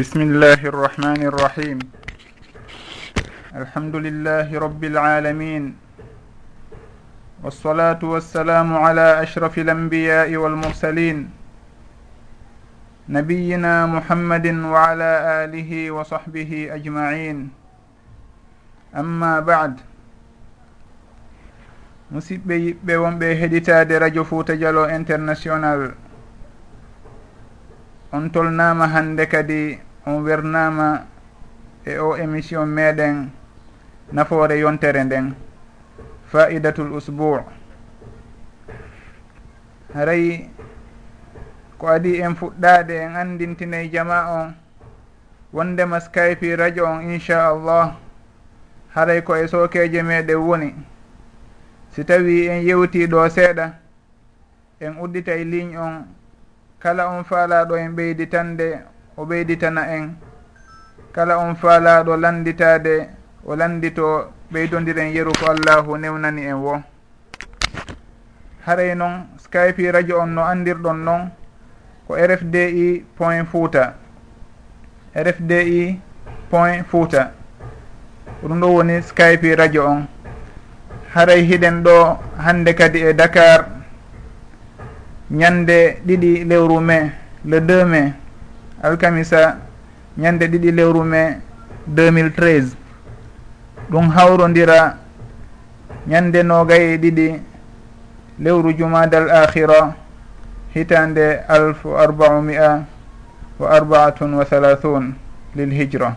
بسم الله الرحمن الرحيم الحمد لله رب العالمين والصلاة والسلام على أشرف الأنبياء والمرسلين نبينا محمد وعلى آله وصحبه أجمعين أما بعد musidɓe yiɓɓe wonɓe heɗitade radio fouta dialo international. On tolnama hande kadi on wernama e o émission meɗen nafoore yontere nden faidatul usbou haray ko adi en fuɗɗade en andintinayi jama on wondema skype radio on inchallah haray ko e sokeje meɗen woni. Si tawi en yewti ɗo seeɗa en udditay e ligne on kala on faalaɗo en ɓeyditande o ɓeyditana en. Kala on faalaɗo landitade o landito ɓeydodiren yeru ko allahu newnani en wo. Haray noon skype radio on no andirɗon noon ko rfdi point fouta rfdi point fouta ɗum ɗo woni skype radio on. Haray hiɗen ɗo hande kadi e dakar. Ñande ɗiɗi lewru mai le 2 mai. alkamisa ñande ɗiɗi lewru mai 2013 ɗum hawrodira ñande nogaye ɗiɗi lewru jumadal akhira hitande alfu arbaumia wa arbaatun wa halathun lil hijra.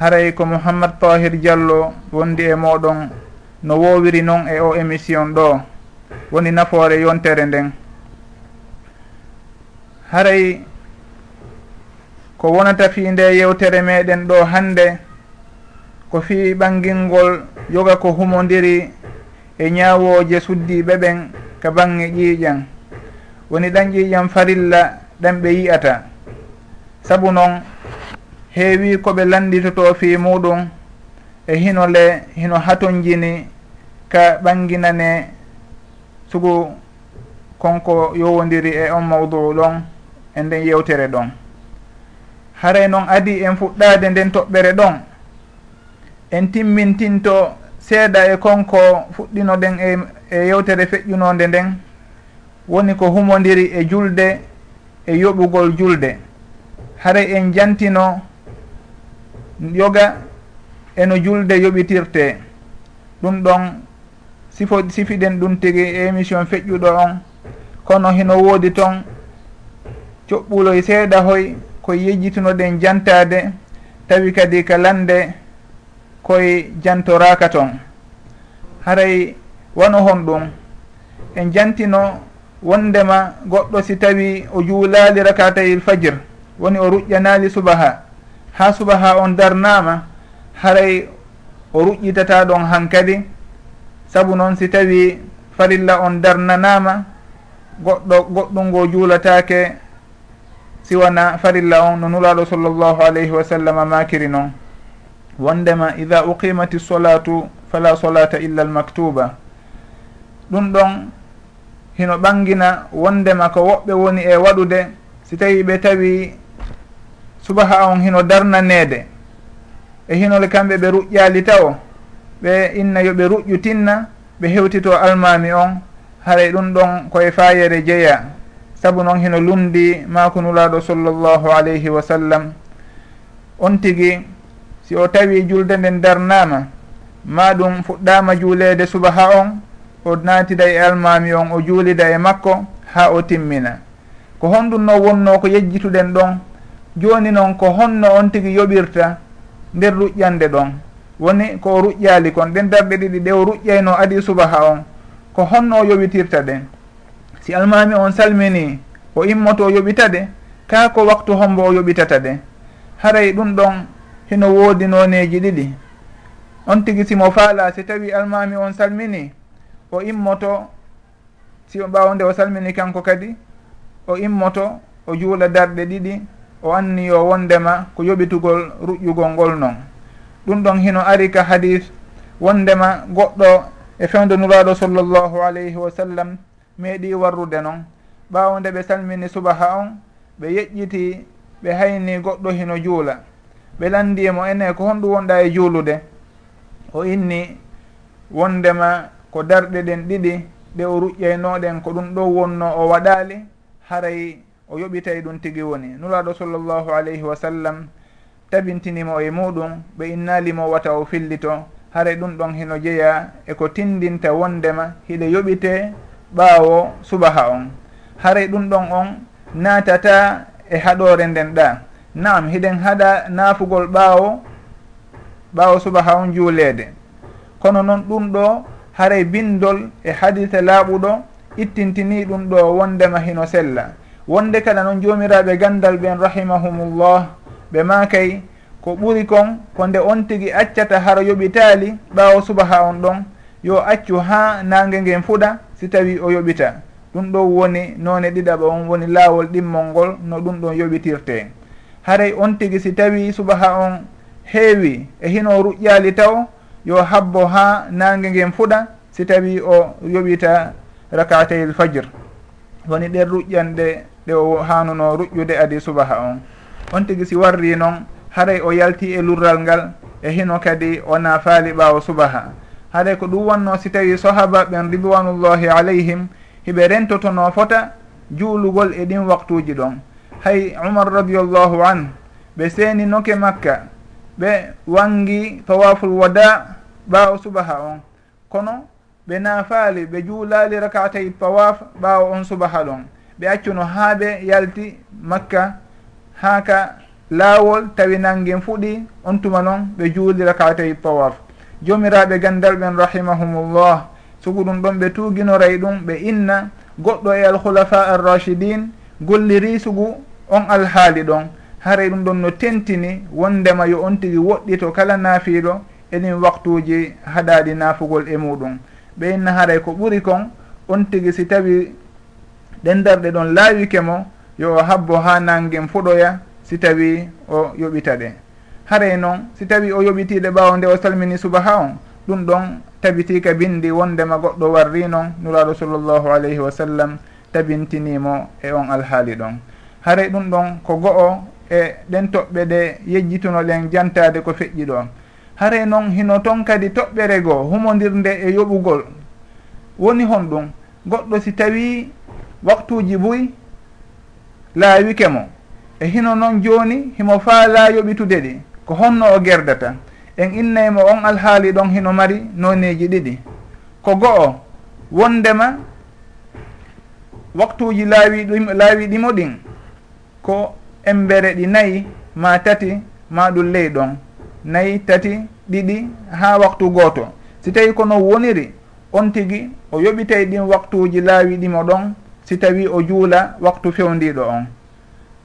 Haray ko mouhammad tahir diallo wondi e moɗon no wowiri noon e o émission ɗo. Woni nafoore yontere nden. Haray ko wonata fi nde yewtere meɗen ɗo hande ko fi ɓangilngol yoga ko humodiri e ñawoje suddiɓe ɓen ka baŋnge ƴiiƴan woni ɗan ƴiiƴan farilla ɗan ɓe yi'ata. Saabu noon heewi koɓe landitoto fi muɗum e hino le hino haton jini ka ɓanginane sugu konko yowodiri e on mawdou ɗon e nden yewtere ɗon. haray noon adi en fuɗɗade nden toɓɓere ɗon. En timmintinto seeɗa e konko fuɗɗinoɗen e e yewtere feƴƴunode nden. Woni ko humodiri e julde e yoɓugol julde. Haray en jantino yoga eno julde yoɓitirte. Ɗum ɗon sifo sifiɗen ɗum tigi e émission feƴƴuɗo on. Kono hino woodi toon coɓɓuloy e seeɗa hoy koye yejjitunoɗen jantade tawi kadi ka lande koye jantoraka toon haray wano hon ɗum en jantino wondema goɗɗo si tawi o juulali rakatayil fajir woni o ruƴƴanali subaha. Ha subaha on darnama haray o ruƴƴitata ɗon hankadi saabu noon si tawi farilla on darnanama goɗɗo goɗɗum ngo juulatake siwana farilla on no nuraɗo sallllahu alayhi wa sallam makiri noon wondema ida uqimati solatu fala solata illa almaktuba. Ɗum ɗon hino ɓangina wondema ko woɓɓe woni e waɗude si tawi ɓe tawi subaha on hino darnanede e hinole kamɓe ɓe ruƴƴali taw ɓe inna yoɓe ruƴƴu tinna ɓe hewtito almami on haray ɗum ɗon koye fayere jeeya saabu noon hino lumdi makunulaɗo sallllahu alayhi wa sallam on tigi si o tawi julde nden darnama ma ɗum fuɗɗama juulede subaha on o natida e almami on o juulida e makko ha o timmina. Ko honɗum no wonno ko yejjituɗen ɗon joni noon ko honno on tigi yoɓirta nder ruƴƴande ɗon. Woni ko o ruƴƴali kon ɗen darɗe ɗiɗi ɗe o ruƴƴayno adi subaha on ko honno o yoɓitirta ɗen. si almami on salmini o immoto yoɓita de ka ko waktu hombo o yoɓitata de. Haray ɗum ɗon hino woodi noneji ɗiɗi. On tigi simo faala si tawi almami on salmini o immoto si ɓawde o salmini kanko kadi o immoto o juula darɗe ɗiɗi o anniyo wondema ko yoɓitugol ruƴƴugol ngol noon ɗum ɗon hino ari ka hadis wondema goɗɗo e fewde nuraɗo sallllahu alayhi wa sallam meeɗi warrude noon ɓaawo nde ɓe salmini subaha on ɓe yeƴƴiti ɓe hayni goɗɗo hino juula. Ɓe landimo ene ko honɗum wonɗa e juulude. O inni wondema ko darɗe ɗen ɗiɗi ɗe o ruƴƴaynoɗen ko ɗum ɗo wonno o waɗali haray o yoɓitay ɗum tigi woni. Nuraɗo sallllahu alayhi wa sallam tabintinimo e muɗum ɓe innalimo wata o fillito haray ɗum ɗon hino jeeya eko tindinta wondema hiɗe yoɓite ɓaawo subaha on. Haray ɗum ɗon on naatata e haɗore nden ɗa. Naam hiɗen haɗa naafugol ɓaawo ɓaawo subaha on juuleede. Kono noon ɗum ɗo haray bindol e hadise laaɓuɗo ittintini ɗum ɗo wondema hino sella. Wonde kala noon joomiraɓe gandal ɓen rahimahumullah. Ɓe makay ko ɓuri kon ko nde on tigi accata hara yoɓitali ɓaawo subaha on ɗon. Yo accu ha nangue ngen fuɗa si tawi o yoɓita ɗum ɗo woni none ɗiɗaɓa on woni laawol ɗimmol ngol no ɗum ɗon yoɓitirte. Haray on tigi si tawi subaha on heewi e hino ruƴƴaali taw yo habbo ha nangue ngen fuɗa si tawi o yoɓita rakatayl fajre woni ɗen ruƴƴanɗe ɗe o hanuno ruƴƴude adi subaha on. On tigi si warri noon haray o yalti e lurral ngal e hino kadi o nafaali ɓaawo subaha. haɗay ko ɗum wanno si tawi sahaba ɓen ridwanullahi alayhim hiɓe rentotono fota juulugol e ɗin waktuji ɗon. Hay umar radiallahu an ɓe seeni noke makka ɓe wangi tawaful wada ɓaawo subaha on. Kono ɓe naafaali ɓe juulaali rakatay tawaf ɓaawo on subaha ɗon. Ɓe accuno haa ɓe yalti makka haa ka laawol tawi nangin fuɗi on tuma noon ɓe juuli rakatay tawaf jomiraɓe gandal ɓen rahimahumullah. Sugu ɗum ɗon ɓe tuuginoray ɗum ɓe inna goɗɗo e alkhulafa arrachidin golliri sugu on alhaali ɗon. Haray ɗum ɗon no tentini wondema yo on tigi woɗɗito kala naafiiɗo eɗin waktuuji haɗaɗi naafugol e muɗum. Ɓe inna haray ko ɓuri kon on tigi si tawi ɗendarɗe ɗon laawike mo yo o habbo haa nangen fuɗoya si tawi o yoɓita ɗe. haray noon si tawi o yoɓitiɗe ɓawo nde o salmini subaha on ɗum ɗon tabitika bindi wondema goɗɗo warri noon nuraɗo sallllahu alayhi wa sallam tabintinimo e on alhaali ɗon. Haray ɗum ɗon ko go'o e ɗen toɓɓe ɗe yejjitunoɗen jantade ko feƴƴi ɗo haray noon hino toon kadi toɓɓere goo humodirnde e yoɓugol. Woni hon ɗum goɗɗo si tawi waktuji buy laawike mo e hino noon joni himo faalaa yoɓitude ɗi. ko honno o gerdata en innaymo on alhaali ɗon hino mari noneji ɗiɗi. Ko go'o wondema waktuji laawi ɗum laawi ɗimo ɗin ko embere ɗi nayyi ma tati ma ɗum ley ɗon. Nayyi tati ɗiɗi ha waktu gooto. Si tawi kono woniri on tigui o yoɓitay ɗin waktuji laawi ɗimo ɗon si tawi o juula waktu fewndiɗo on.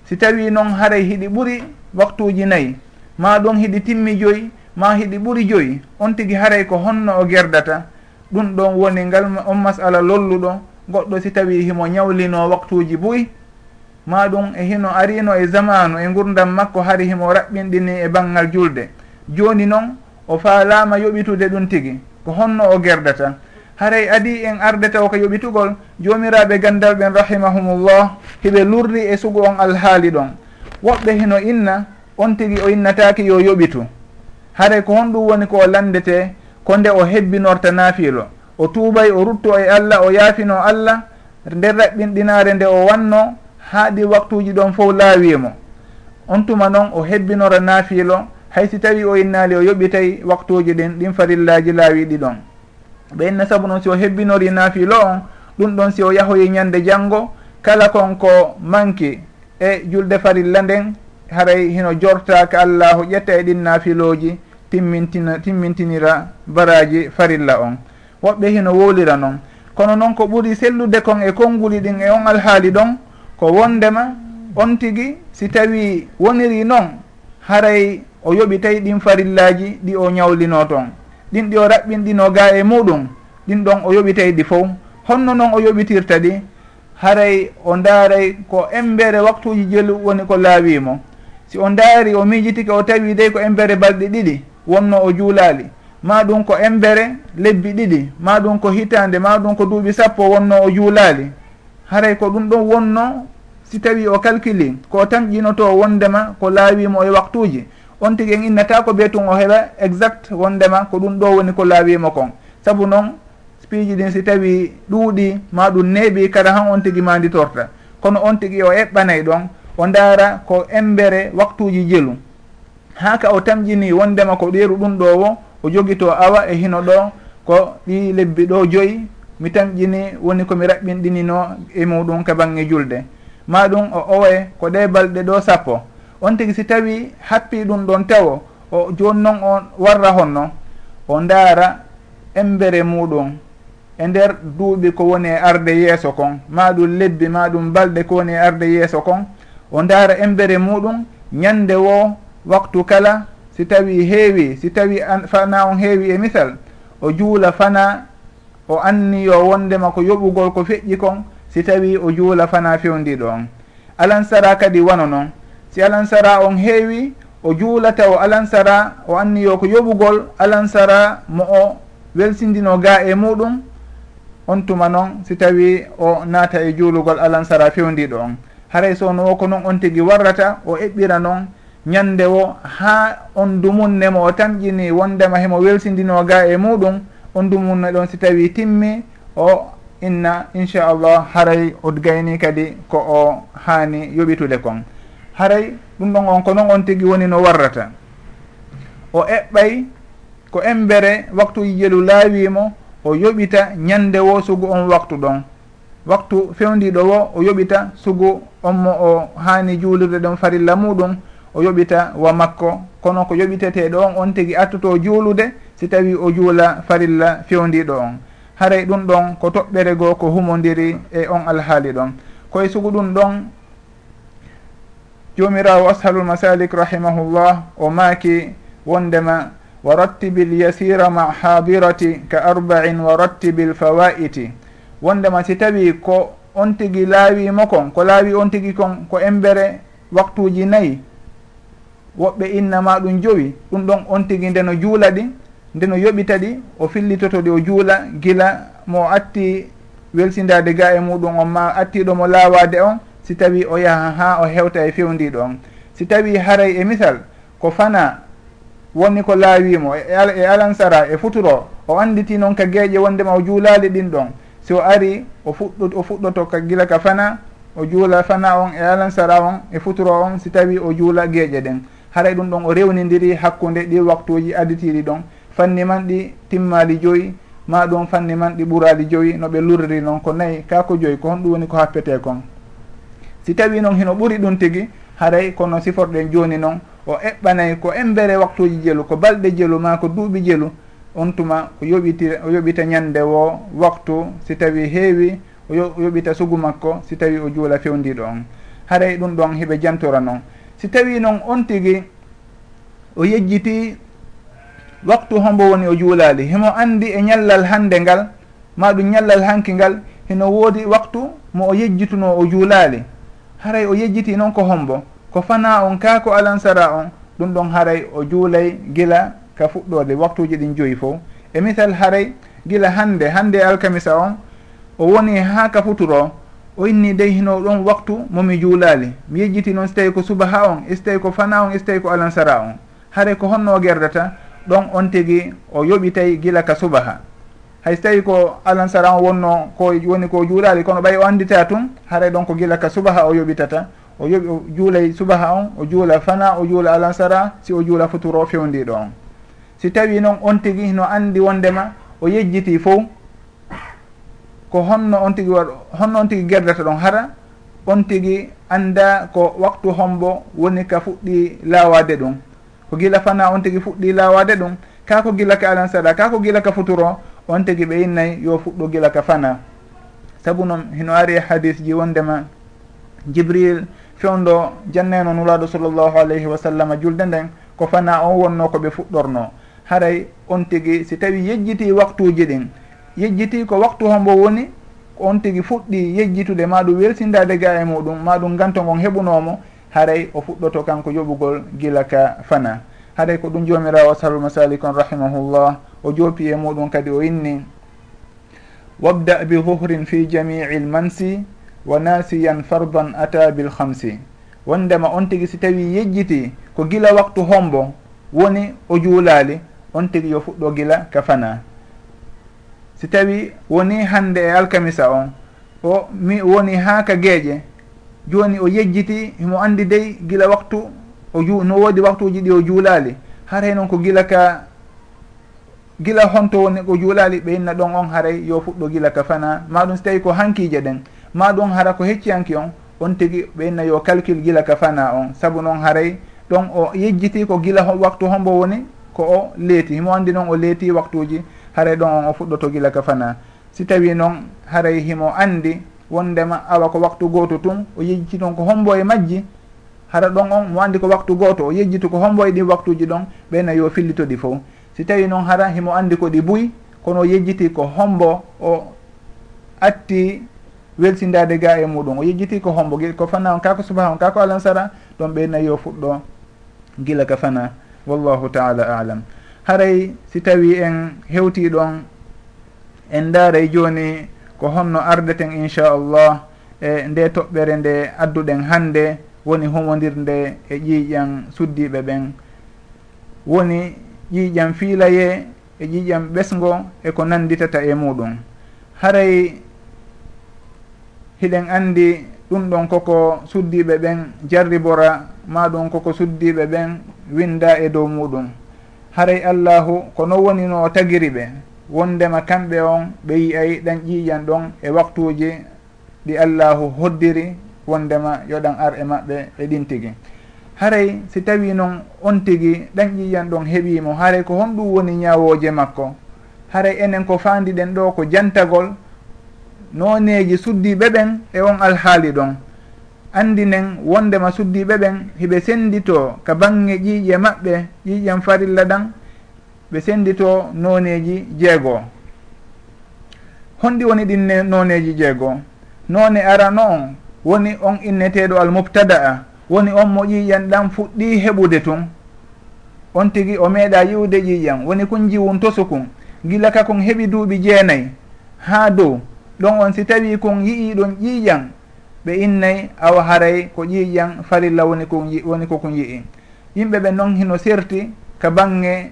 Si tawi noon haray hiɗi ɓuuri waktuji nayyi ma ɗum hiɗi timmi joyi ma hiɗi ɓuri joyi. On tigi haray ko honno o gerdata. Ɗum ɗon woni ngal on masala lolluɗo. Goɗɗo si tawi himo ñawlino waktuji boyi ma ɗum e hino arino e zamanu e gurdam makko hari himo raɓɓinɗini e banggal julde. Joni noon o faalama yoɓitude ɗum tigi ko honno o gerdata. Haray adi en arde taw ko yoɓitugol jomiraɓe gandal ɓen rahimahumullah hiɓe lurri e sugu on alhaali ɗon. Woɓɓe hino inna on tigi o innataki yo yoɓitu haray ko honɗum woni ko o landete ko nde o hebbinorta naafiilo o tuubay o ruttu e allah o yaafino allah nder raɓɓinɗinaare nde o wanno haa ɗi waktuuji ɗon fof laawiimo. On tuma noon o hebbinora naafiilo haysi tawi o innaali o yoɓitay waktuuji ɗin ɗin farillaji laawiɗi ɗon. Ɓe inna sabu noon si o hebbinori naafiilo on ɗum ɗon si o yahoyi ñande janngo kala kon ko manki e julde farilla nden haray hino jortaka allahu ƴetta e ɗin nafiloji timmintina timmintinira baraji farilla on. Woɓɓe hino wowlira noon kono noon ko ɓuuri sellude kon e konnguli ɗin e on alhaali ɗon ko wondema on tigi si tawi woniri noon haray o yoɓitay ɗin farillaji ɗi o ñawlino toon ɗin ɗi o raɓɓinɗino ga e muɗum ɗin ɗon o yoɓitay ɗi fof. Honno noon o yoɓitirta ɗi haray o ndaaray ko embere waktuji jelu woni ko laawimo si o ndaari o miijitike o tawi dey ko embere balɗe ɗiɗi wonno o juulaali. Ma ɗum ko embere lebbi ɗiɗi ma ɗum ko hitande ma ɗum ko duuɓi sappo wonno o juulaali. Haray ko ɗum ɗon wonno si tawi o calcule ko tamƴinoto wondema ko laawimo e waktuji on tigi en innata ko ɓe tun o heɓa exact wondema ko ɗum ɗo woni ko laawimo kon. Saabu noon piiji ɗin si tawi ɗuuɗi ma ɗum neeɓi kada han on tigi ma nditorta kono on tigi o eɓɓanay ɗon o ndaara ko embere waktuji jelu. Ha ka o tamƴini wondema ko ɗeeru ɗum ɗo wo o jogito awa e hino ɗo ko ɗi lebbi ɗo joyi mi tamƴini woni komi raɓɓinɗinino e muɗum ka bange julde. Ma ɗum o owe ko ɗe balɗe ɗo sappo. On tigi si tawi happi ɗum ɗon tawo o joni noon o warra honno. O ndaara embere muɗum e nder duuɓi ko woni e arde yeeso kon. Ma ɗum lebbi ma ɗum balɗe ko woni e arde yeeso kon. o ndaara embere muɗum ñande wo waktu kala si tawi heewi si tawi fana on heewi e misal o juula fana o anniyo wondema ko yoɓugol ko feƴƴi kon si tawi o juula fana fewndiɗo on alansara kadi wano noon si alansara on heewi o juulata o alansara o anniyo ko yoɓugol alansara mo o welsindino ga e muɗum on tuma noon si tawi o naata e juulugol alansara fewndiɗo on haray sowno o ko noon on tigui warrata o eɓɓira noon ñande wo. Ha on dumunnemo o tamƴini wondema hemo welsindino ga e muɗum on dumunne ɗon si tawi timmi o inna inchallah haray o gayni kadi ko o hani yoɓitude kon. Haray ɗum ɗon on ko noon on tigui woni no warrata. O eɓɓay ko embere waktuji jelu laawimo o yoɓita ñande wo sugu on waktu ɗon. Waktu fewndiɗo wo o yoɓita sugu on mo o hani juulirde ɗon farilla muɗum o yoɓita wa makko. Kono ko yoɓiteteɗo on on tigui attuto juulude si tawi o juula farilla fewndiɗo on. Haray ɗum ɗon ko toɓɓere goo ko humodiri e on alhaali ɗon. Koye sugu ɗum ɗon jomirawo ashalul masalik rahimahullah o maaki wondema wa rattibi lyasira ma hadirati ka arbain wa rattibi lfawaiti wondema si tawi ko on tigi laawimo kon ko laawi on tigi kon ko embere waktuji nayyi woɓɓe innama ɗum jowi ɗum ɗon on tigi ndeno juula ɗi ndeno yoɓita ɗi o fillitoto ɗi o juula gila mo atti welsindade ga e muɗum on ma attiɗo mo laawade on si tawi o yaha ha o hewta e fewndiɗo on. Si tawi haray e misal ko fana woni ko laawimo e, e alansara e futuro o anditi noon ka gueƴe wondema o juulali ɗin ɗon. si o ari o fuɗɗo o fuɗɗoto ka gila ka fana o juula fana on e alansara on e futuro on si tawi o juula geeƴe ɗen. Haray ɗum ɗon o rewnidiri hakkude ɗi waktuji additiɗi ɗon. Fanni man ɗi timmali joyi ma ɗum fanni man ɗi ɓurali joyi no ɓe lurri noon ko nayyi kako joyi ko honɗum woni ko happete kon. Si tawi noon hino ɓuri ɗum tigui haray kono siforɗen joni noon o eɓɓanayi ko embere waktuji jelu ko balɗe jelu ma ko duuɓi jelu on tuma o yoɓiti o yoɓita ñande wo waktu si tawi heewi o yoɓita sugu makko si tawi o juula fewndiɗo on haray e ɗum ɗon hiɓe jantora noon si tawi noon on tigi o yejjiti waktu hombo woni o juulali himo andi e ñallal hande ngal ma ɗum ñallal hanki ngal hino woodi waktu mo o yejjituno o juulali haray o yejjiti noon ko hombo. Ko fana on ka ko alansara on ɗum ɗon haray o juulay gila ka fuɗɗode waktuji ɗin joyi fo. E misal haray gila hande hande alkamisa on o woni ha ka futuro o inni dey hino ɗon waktu momi juulali. Mi yejjiti noon so tawi ko subaha on so tawi ko fana on so tawi ko alansara on. Haray ko honno gerdata ɗon on tigui o yoɓitay gila ka subaha. Hay so tawi ko alansara on wonno ko woni ko juulali kono ɓay o andita tun haray ɗon ko gila ka subaha o yoɓitata. O yoɓi o juulay subaha on o juula fana o juula alansara si o juula futuro fewndiɗo on. si tawi noon on tigi no andi wondema o yejjiti fof ko honno on tigi waɗ honno on tigi gerdata ɗon hara on tigi anda ko waktu hombo woni ka fuɗɗi lawade ɗum. Ko gila fana on tigi fuɗɗi lawade ɗum ka ko gila ka alan saɗa ka ko gila ka futuro on tigi ɓe innayi yo fuɗɗo gila ka fana. Saabu noon hino ari e hadis ji wondema jibril fewndo janneno nulaɗo sallllahu alayhi wa sallam julde nden ko fana on wonno koɓe fuɗɗorno. haray on tigi si tawi yejjiti waktuji ɗin. Yejjiti ko waktu hombo woni on tigi fuɗɗi yejjitude ma ɗum weltindade ga e muɗum maɗum ganto gon heɓunomo haray o fuɗɗoto kanko yoɓugol gila ka fana. Haray ko ɗum jomirawo ashabul masalikon rahimahullah o joopi e muɗum kadi o inni. Wabda bi huhrin fi jami'i lmansi wa nasiyan fardan ata bilhamsi wondema on tigi si tawi yejjiti ko gila waktu hombo woni o juulali on tigi yo fuɗɗo gila ka fana. Si tawi woni hande e alkamisa on o mi woni ha ka gueeƴe joni o yejjiti himo andi dey gila waktu o ju no woodi waktuji ɗi o juulali haray noon ko gila ka gila honto woni ko juulali ɓeynna ɗon on haray yo fuɗɗo gila ka fana. Maɗum so tawi ko hankije ɗen. Maɗum hara ko hecciyanki on on tigi ɓeynna yo calcule gila ka fana on. Saabu noon haray ɗon o yejjiti ko gila waktu hombo woni ko o leeti? Himo andi noon o leeti waktuji haray ɗon on o fuɗɗoto gila ka fana. Si tawi noon haray himo andi wondema awa ko waktu goto tun o yejjiti noon ko hombo e majji hara ɗon on mo andi ko waktu goto o yejjitu ko hombo e ɗin waktuji ɗon ɓeyna yo fillito ɗi fof si tawi noon hara himo andi ko ɗi buy kono o yejjiti ko hombo o atti welsindade ga e muɗum. O yejjiti ko hombo ko fana on kako subaha on kako alansara ɗon ɓeyna yo fuɗɗo gila ka fana. wallahu taala alam. Haray si tawi en hewti ɗon en daaray joni ko honno ardeten inchallah e nde toɓɓere nde adduɗen hannde woni homodirnde e ƴiiƴan suddiɓe ɓen. Woni ƴiiƴan fiilaye e ƴiiƴan ɓesgo e ko nanditata e muɗum haray hiɗen andi ɗum ɗon koko suddiɓe ɓen jarribora ma ɗum koko suddiɓe ɓen winda e dow muɗum. Haray allahu ko non woni no o tagiri ɓe wondema kamɓe on ɓe yiyay ɗan ƴiƴan ɗon e waktuji ɗi allahu hoddiri wondema yoɗan ar e maɓɓe e ɗin tigi haray si tawi noon on tigi ɗan ƴiƴan ɗon heeɓimo haray ko honɗum woni ñawoje makko. Haray enen ko fandiɗen ɗo ko jantagol noneji suddiɓe ɓen e on alhaali ɗon. Andinen wondema suddiɓe ɓen hiɓe sendito ka bange ƴiiƴe maɓɓe ƴiiƴen farilla ɗan ɓe sendito noneji jeegoo. Honɗi woni ɗin noneji jeegoo. None arano on woni on inneteɗo almubtada'a woni on mo ƴiiƴan ɗan fuɗɗi heɓude tun on tigui o meeɗa yiwde ƴiiƴan woni kun jiwun tosukun gila ka kon heɓi duuɓi jeenayyi ha dow ɗon on si tawi kon yii ɗon ƴiiƴan ɓe innayi awa haray ko ƴiiƴan farilla woni ko woni kokon yii. Yimɓe ɓe noon hino serti ka bange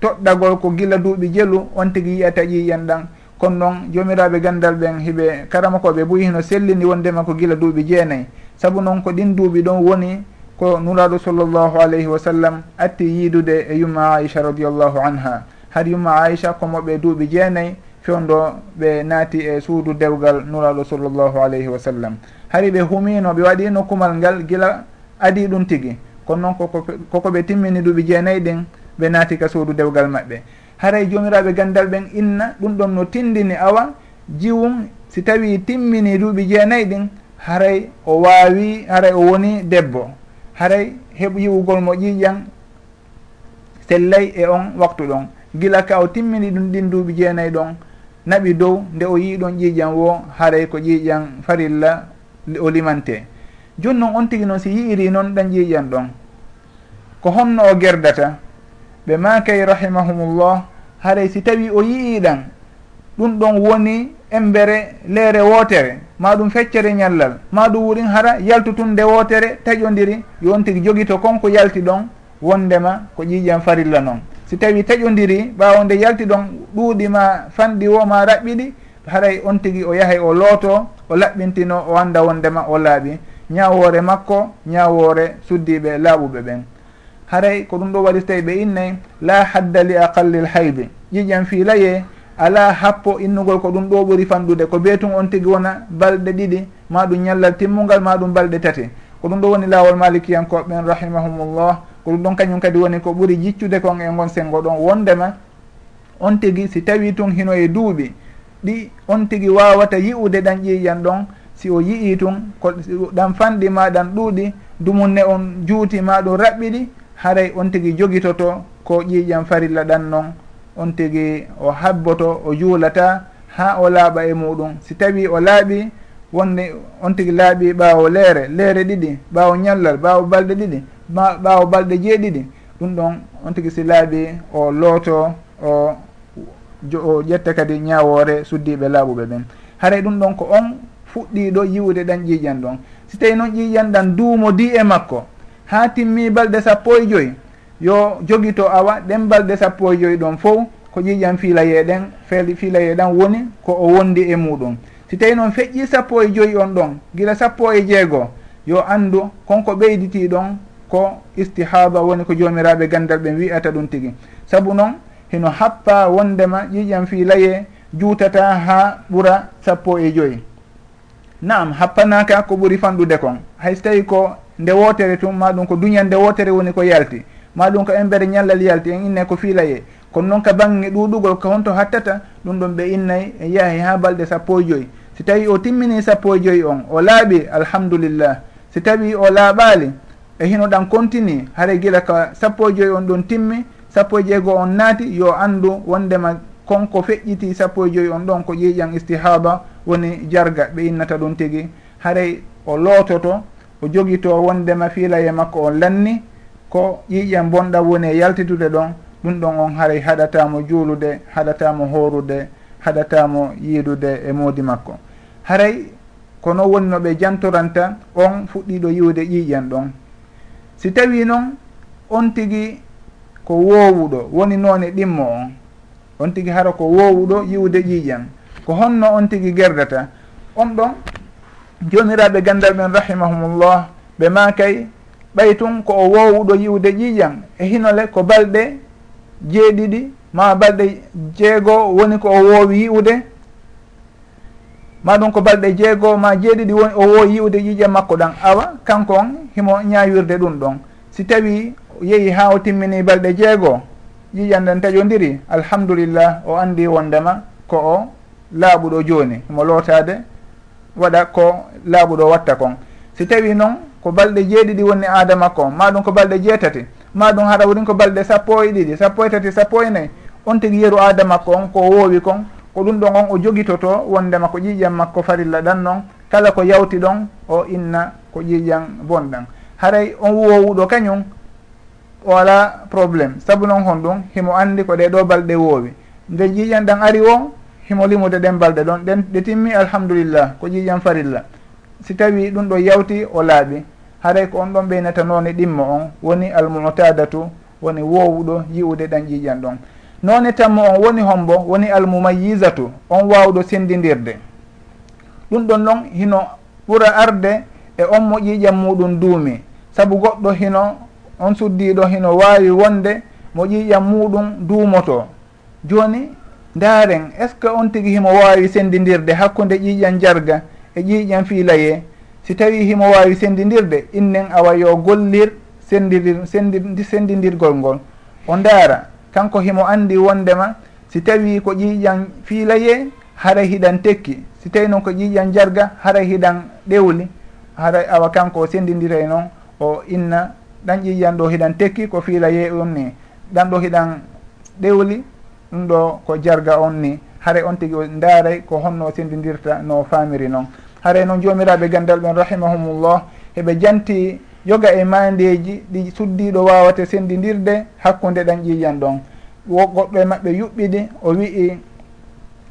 toɗɗagol ko gila duuɓi jelu on tigi yiyata ƴiiƴan ɗan. Kono noon jomiraɓe gandal ɓen hiɓe karama koɓe ɓuyi hino sellini wondema ko gila duuɓi jeenayyi saabu noon ko ɗin duuɓi ɗon woni ko nuraɗo sallllahu alayhi wa sallam atti yiidude e yumma aicha radiallahu anha. Har yumma aicha komoɓe duuɓi jeenayyi fewndo ɓe naati e suudu dewgal nuraɗo sallllahu alayhi wa sallam. Hari ɓe humino ɓe waɗi nokkumal ngal gila adi ɗum tigi. Kono noon koko ɓe timmini duuɓi jeenayyi ɗin ɓe naati ka suudu dewgal maɓɓe. Haray jomiraɓe gandal ɓen inna ɗum ɗon no tindini awa jiwum si tawi timmini duuɓi jeenayyi ɗin haray o waawi haray o woni debbo. Haray heɓ yiwugol mo ƴiiƴan sellay e on waktu ɗon. Gila ka o timmini ɗum ɗin duuɓi jeenayyi ɗon. naɓi dow nde o yii ɗon ƴiiƴan wo haray ko ƴiiƴan farilla o limante. Joni noon on tigi noon si yi'iri noon ɗan ƴiiƴan ɗon. Ko honno o gerdata ɓe makay rahimahumullah haray si tawi o yi'iɗan ɗum ɗon woni embere leere wootere ma ɗum feccere ñallal ma ɗum wurin hara yaltutunde wootere taƴodiri yo on tigi jogito konko yalti ɗon wondema ko ƴiiƴan farilla noon. si tawi taƴodiri ɓawo nde yalti ɗon ɗuuɗima fanɗi woma raɓɓiɗi haray on tigui o yahay o looto o laɓɓintino o anda wondema o laaɓi. Ñawore makko ñawore suddiɓe laaɓuɓe ɓen. Haray ko ɗum ɗo waɗi so tawi ɓe innay la hadda li aqallil haydi ƴiƴan fiilaye ala happo innugol ko ɗum ɗo ɓuri fanɗude. Ko beetun on tigui wona balɗe ɗiɗi ma ɗum ñallal timmugal ma ɗum balɗe tati. Ko ɗum ɗo woni laawol malikiyankoɓeɓen rahimahumullah. ko ɗum ɗon kañum kadi woni ko ɓuuri jiccude kon e gon sengo ɗon wondema on tigui si tawi tun hino e duuɓi ɗi on tigui wawata yi'ude ɗan ƴiƴan ɗon si o yii tun ko ɗan fanɗi ma ɗan ɗuuɗi dumunne on juuti ma ɗum raɓɓiɗi haray on tigui jogitoto ko ƴiƴan farilla ɗan noon on tigui o habboto o juulata ha o laaɓa e muɗum. Si tawi o laaɓi wonde on tigui laaɓi ɓaawo leere leere ɗiɗi ɓaawo ñallal ɓaawo balɗe ɗiɗi ma ɓaawo balɗe jeeɗiɗi. Ɗum ɗon on tigi si laaɓi o looto o o ƴetta kadi ñawoore suddiɓe laaɓuɓe ɓen haray ɗum ɗon ko on fuɗɗiɗo yiwde ɗan ƴiiƴan ɗon. Si tawi noon ƴiiƴan ɗan duumo di e makko ha timmi balɗe sappo e joyyi yo jogito awa ɗen balɗe sappo e joyyi ɗon fof ko ƴiiƴan fiilayeɗen fiilayeɗan woni ko o wondi e muɗum si tawi noon feƴƴi sappo e joyyi on ɗon gila sappo e jeegoo yo anndu konko ɓeyditi ɗon ko istihada woni ko jomiraɓe gandal ɓe wiyata ɗum tigui saabu noon hino happa wondema ƴiƴam fi laye juutata ha ɓuura sappo e joyyi naam happanaka ko ɓuuri fanɗude kon. Hayso tawi ko nde wotere tum ma ɗum ko duñal nde wotere woni ko yalti. Ma ɗum ko embere ñallal yalti en inne ko fiilaye kono noon ka banggue ɗuɗugol ko honto hattata ɗum ɗon ɓe innayi e yaahi ha balɗe sappo e joyyi si tawi o timmini sappo e joyyi on o laaɓi alhamdulillah. Si tawi o laaɓali e hino ɗan continue haara gila ka sappo e joyi on ɗon timmi sappo e jeego on naati yo anndu wondema konko feƴƴiti sappo e joyi on ɗon ko ƴiiƴan istihaba woni jarga ɓe innata ɗum tigi. Haray o loototo o jogito wondema fiilaye makko on lanni ko ƴiiƴan bonɗa woni e yaltitude ɗon ɗum ɗon on haray haɗatamo juulude haɗatamo hoorude haɗatamo yiidude e moodi makko. Haray kono woni no ɓe jantoranta on fuɗɗiɗo yiwde ƴiiƴan ɗon. si tawi noon on tigi ko woowuɗo woni noone ɗimmo on. On tigi hara ko woowuɗo yiwde ƴiiƴam ko honno on tigi gerdata. On ɗon jomiraɓe gandal ɓen rahimahumullah ɓe makay ɓay tun ko o woowuɗo yiwde ƴiiƴam e hinole ko balɗe jeeɗiɗi ma balɗe jeego woni ko o woowi yiwde ma ɗum ko balɗe jeegoo ma jeeɗiɗi woni o wo yiwde ƴiiƴe makko ɗan. Awa kanko on himo ñawirde ɗum ɗon. Si tawi yehi ha o timmini balɗe jeegoo ƴiƴan ɗen taƴodiri alhamdulillah o andi wondema ko o laaɓuɗo jooni. Himo lootade waɗa ko laaɓuɗo watta kon. Si tawi noon ko balɗe jeeɗiɗi woni aada makko ma ɗum ko balɗe jeetati ma ɗum haɗa worin ko balɗe sappo e ɗiɗi sappo e tati sappo e nayyi on tigui yeru aada makko on ko woowi kon ko ɗum ɗon on o jogitoto wondema ko ƴiiƴam makko farilla ɗan noon kala ko yawti ɗon o inna ko ƴiiƴam bonɗan. Haray on wowuɗo kañum o ala probléme saabu noon hon ɗum himo andi ko ɗe ɗo balɗe woowi nde ƴiiƴam ɗan ari o himo limude ɗen balɗe ɗon. Ɗen ɗe timmi alhamdulillah ko ƴiiƴam farilla. Si tawi ɗum ɗo yawti o laaɓi. Haray ko on ɗon ɓeynata noone ɗimmo on woni almutadatu woni wowuɗo yi'ude ɗan ƴiiƴam ɗon. noone tanmo on woni hombo woni almumayisatu on wawɗo sendidirde ɗum ɗon noon hino ɓura arde e on mo ƴiiƴam muɗum duumi. Saabu goɗɗo hino on suddiɗo hino wawi wonde mo ƴiiƴam muɗum duumoto. Joni ndaaren est ce que on tigi himo wawi sendidirde hakkude ƴiiƴam jarga e ƴiiƴam fiilaye. Si tawi himo wawi sendidirde innen awa yo gollir sendidir sendi sendidirgol ngol. O ndaara kanko himo andi wondema si tawi ko ƴiiƴan fiilaye haray hiɗan tekki. Si tawi noon ko ƴiiƴan jarga haray hiɗan ɗewli. Haray awa kanko o sendidira noon o inna ɗan ƴiiƴan ɗo hiɗan tekki ko fiilaye on ni. Ɗan ɗo hiɗan ɗewli ɗum ɗo ko jarga on ni. Haray on tigi o ndaaray ko honno sendidirta no famiri noon haray noon jomiraɓe gandal ɓen rahimahumullah heɓe janti yoga e mandeji ɗi suddiɗo wawate sendidirde hakkude ɗan ƴiƴan ɗon. Goɗɗo e maɓɓe yuɓɓiɗi o wi'i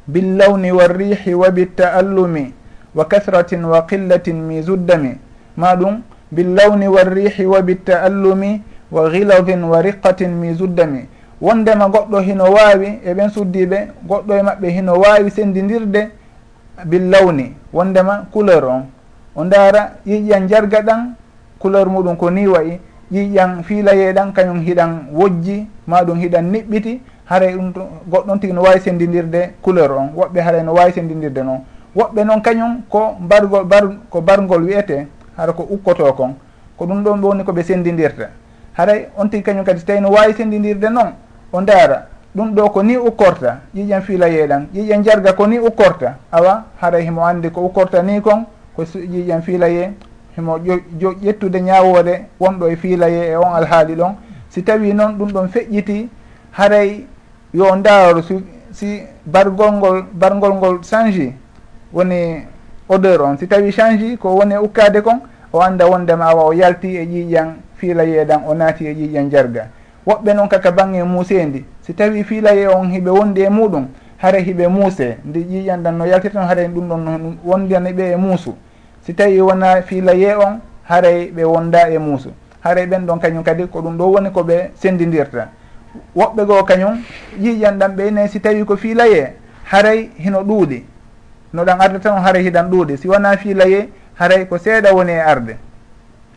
billawni warrihi wa bittaallumi wa kasratin wa qillatin mi zuddami. Ma ɗum billawni warrihi wa bittaallumi wa giladin wa riqatin mi zuddami. Wondema goɗɗo hino wawi e ɓen suddiɓe goɗɗo e maɓɓe hino wawi sendidirde billawni. Wondema couleur on. O ndaara ƴiƴan jarga ɗan couleur muɗum ko ni wayi ƴiƴan fiilayeɗan kañum hiɗan wojji ma ɗum hiɗan niɓɓiti haray ɗum goɗɗon tigi no wawi sendindirde couleur on woɓɓe haray no wawi sendindirde noon woɓɓe noon kañum ko bargol bar ko bargol wiyete hara ko ukkoto kon ko ɗum ɗon woni koɓe sendindirta haray on tigi kañum kadi so tawi no wawi sendindirde noon o ndaara ɗum ɗo ko ni ukkorta ƴiƴen fiilayeɗan ƴiƴen jarga ko ni ukkorta awa haray himo andi ko ukkorta ni kon ko ƴiƴen fiilaye himo jo ƴettude ñawode wonɗo e fiilaye e on alhaali ɗon. Si tawi noon ɗum ɗon feƴƴiti haray yo ndaar si, si bargol ngol bargol ngol change woni odeur on. Si tawi change ko woni ukkade kon o anda wondema awa o yalti e ƴiƴan fiilaye ɗan o naati e ƴiƴan jarga. Woɓɓe noon kaka bange muusendi si tawi fiilaye on hiɓe wondi e muɗum hare hiɓe muuse. Ndi ƴiƴan ɗan no yaltirton haray ɗum ɗon wondani ɓe e muusu. si tawi wona fiilaye on haray ɓe wonda e muusu haray ɓen ɗon kañum kadi ko ɗum ɗo woni ko ɓe sendidirta. Woɓɓe goo kañum yiiƴan ɗan ɓe nayi si tawi ko fiilaye haray hino ɗuuɗi. No ɗan arde tan haray hiɗan ɗuuɗi. Si wona fiilaye haray ko seeɗa woni e arde.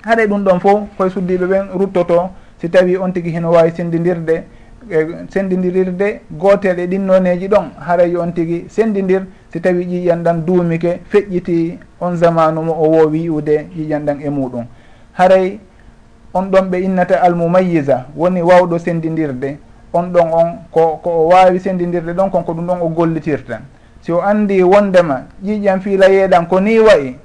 Haray ɗum ɗon fof koye suddiɓe ɓen ruttoto si tawi on tigui hino wawi sendidirde e sendidirirde gotel e ɗinnoneji ɗon haray on tigui sendidir si tawi ƴiƴan ɗan duumike feƴƴiti on zamanu mo o woowi yi'ude ƴiƴan ɗan e muɗum. Haray on ɗon ɓe innata almumayisa woni wawɗo sendidirde. On ɗon on ko ko o wawi sendidirde ɗon kon ko ɗum ɗon o gollitirta si o andi wondema ƴiƴan fiilayeɗan ko ni wayi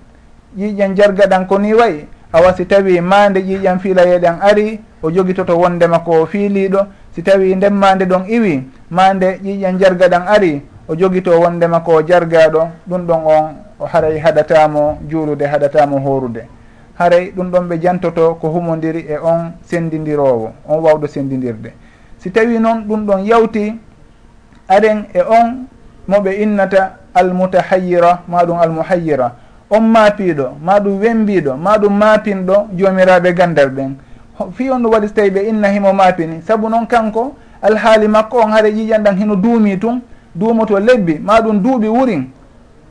ƴiƴan jargaɗan ko ni wayi awa si tawi mande ƴiƴan fiilayeɗan ari o jogitoto wondema ko fiiliɗo si tawi ndemmande ɗon iwi mande ƴiƴan jargaɗan ari o jogito wondema ko jargaɗo ɗum ɗon on o haray haɗatamo juulude haɗatamo horude haray ɗum ɗon ɓe jantoto ko humodiri e on sendidirowo on wawɗo sendidirde. Si tawi noon ɗum ɗon yawti aren e on moɓe innata almutahayira maɗum almuhayira on maapiɗo maɗum wembiɗo maɗum maapinɗo jomiraɓe gandal ɓen. Fi on ɗum waɗi so tawi ɓe inna himo maapini. Saabu noon kanko alhaali makko on haare ƴiƴan ɗan hino duumi tun duumoto lebbi ma ɗum duuɓi wurin.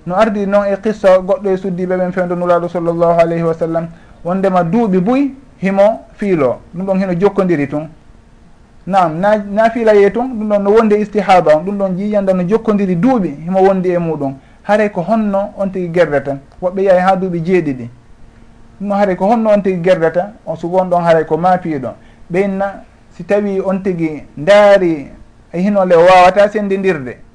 No ardi noon e qissa goɗɗo e suddiɓe ɓen fewdo nuraɗo sallllahu alayhi wa sallam. Wondema duuɓi buy himo fiilo. Ɗum ɗon hino jokkodiri tun nam na na fiilaye tun ɗum ɗon no wondi istihaba on. Ɗum ɗon jiyanda no jokkodiri duuɓi himo wondi e muɗum. Haray ko honno on tigui gerdata. Woɓɓe yiyaye ha duuɓi jeeɗiɗi. Ɗum haray ko honno on tigui gerdata o sugo on ɗon haray ko maapiiɗo ɓeynna si tawi on tigui ndaari e hinole o wawata sendidirde.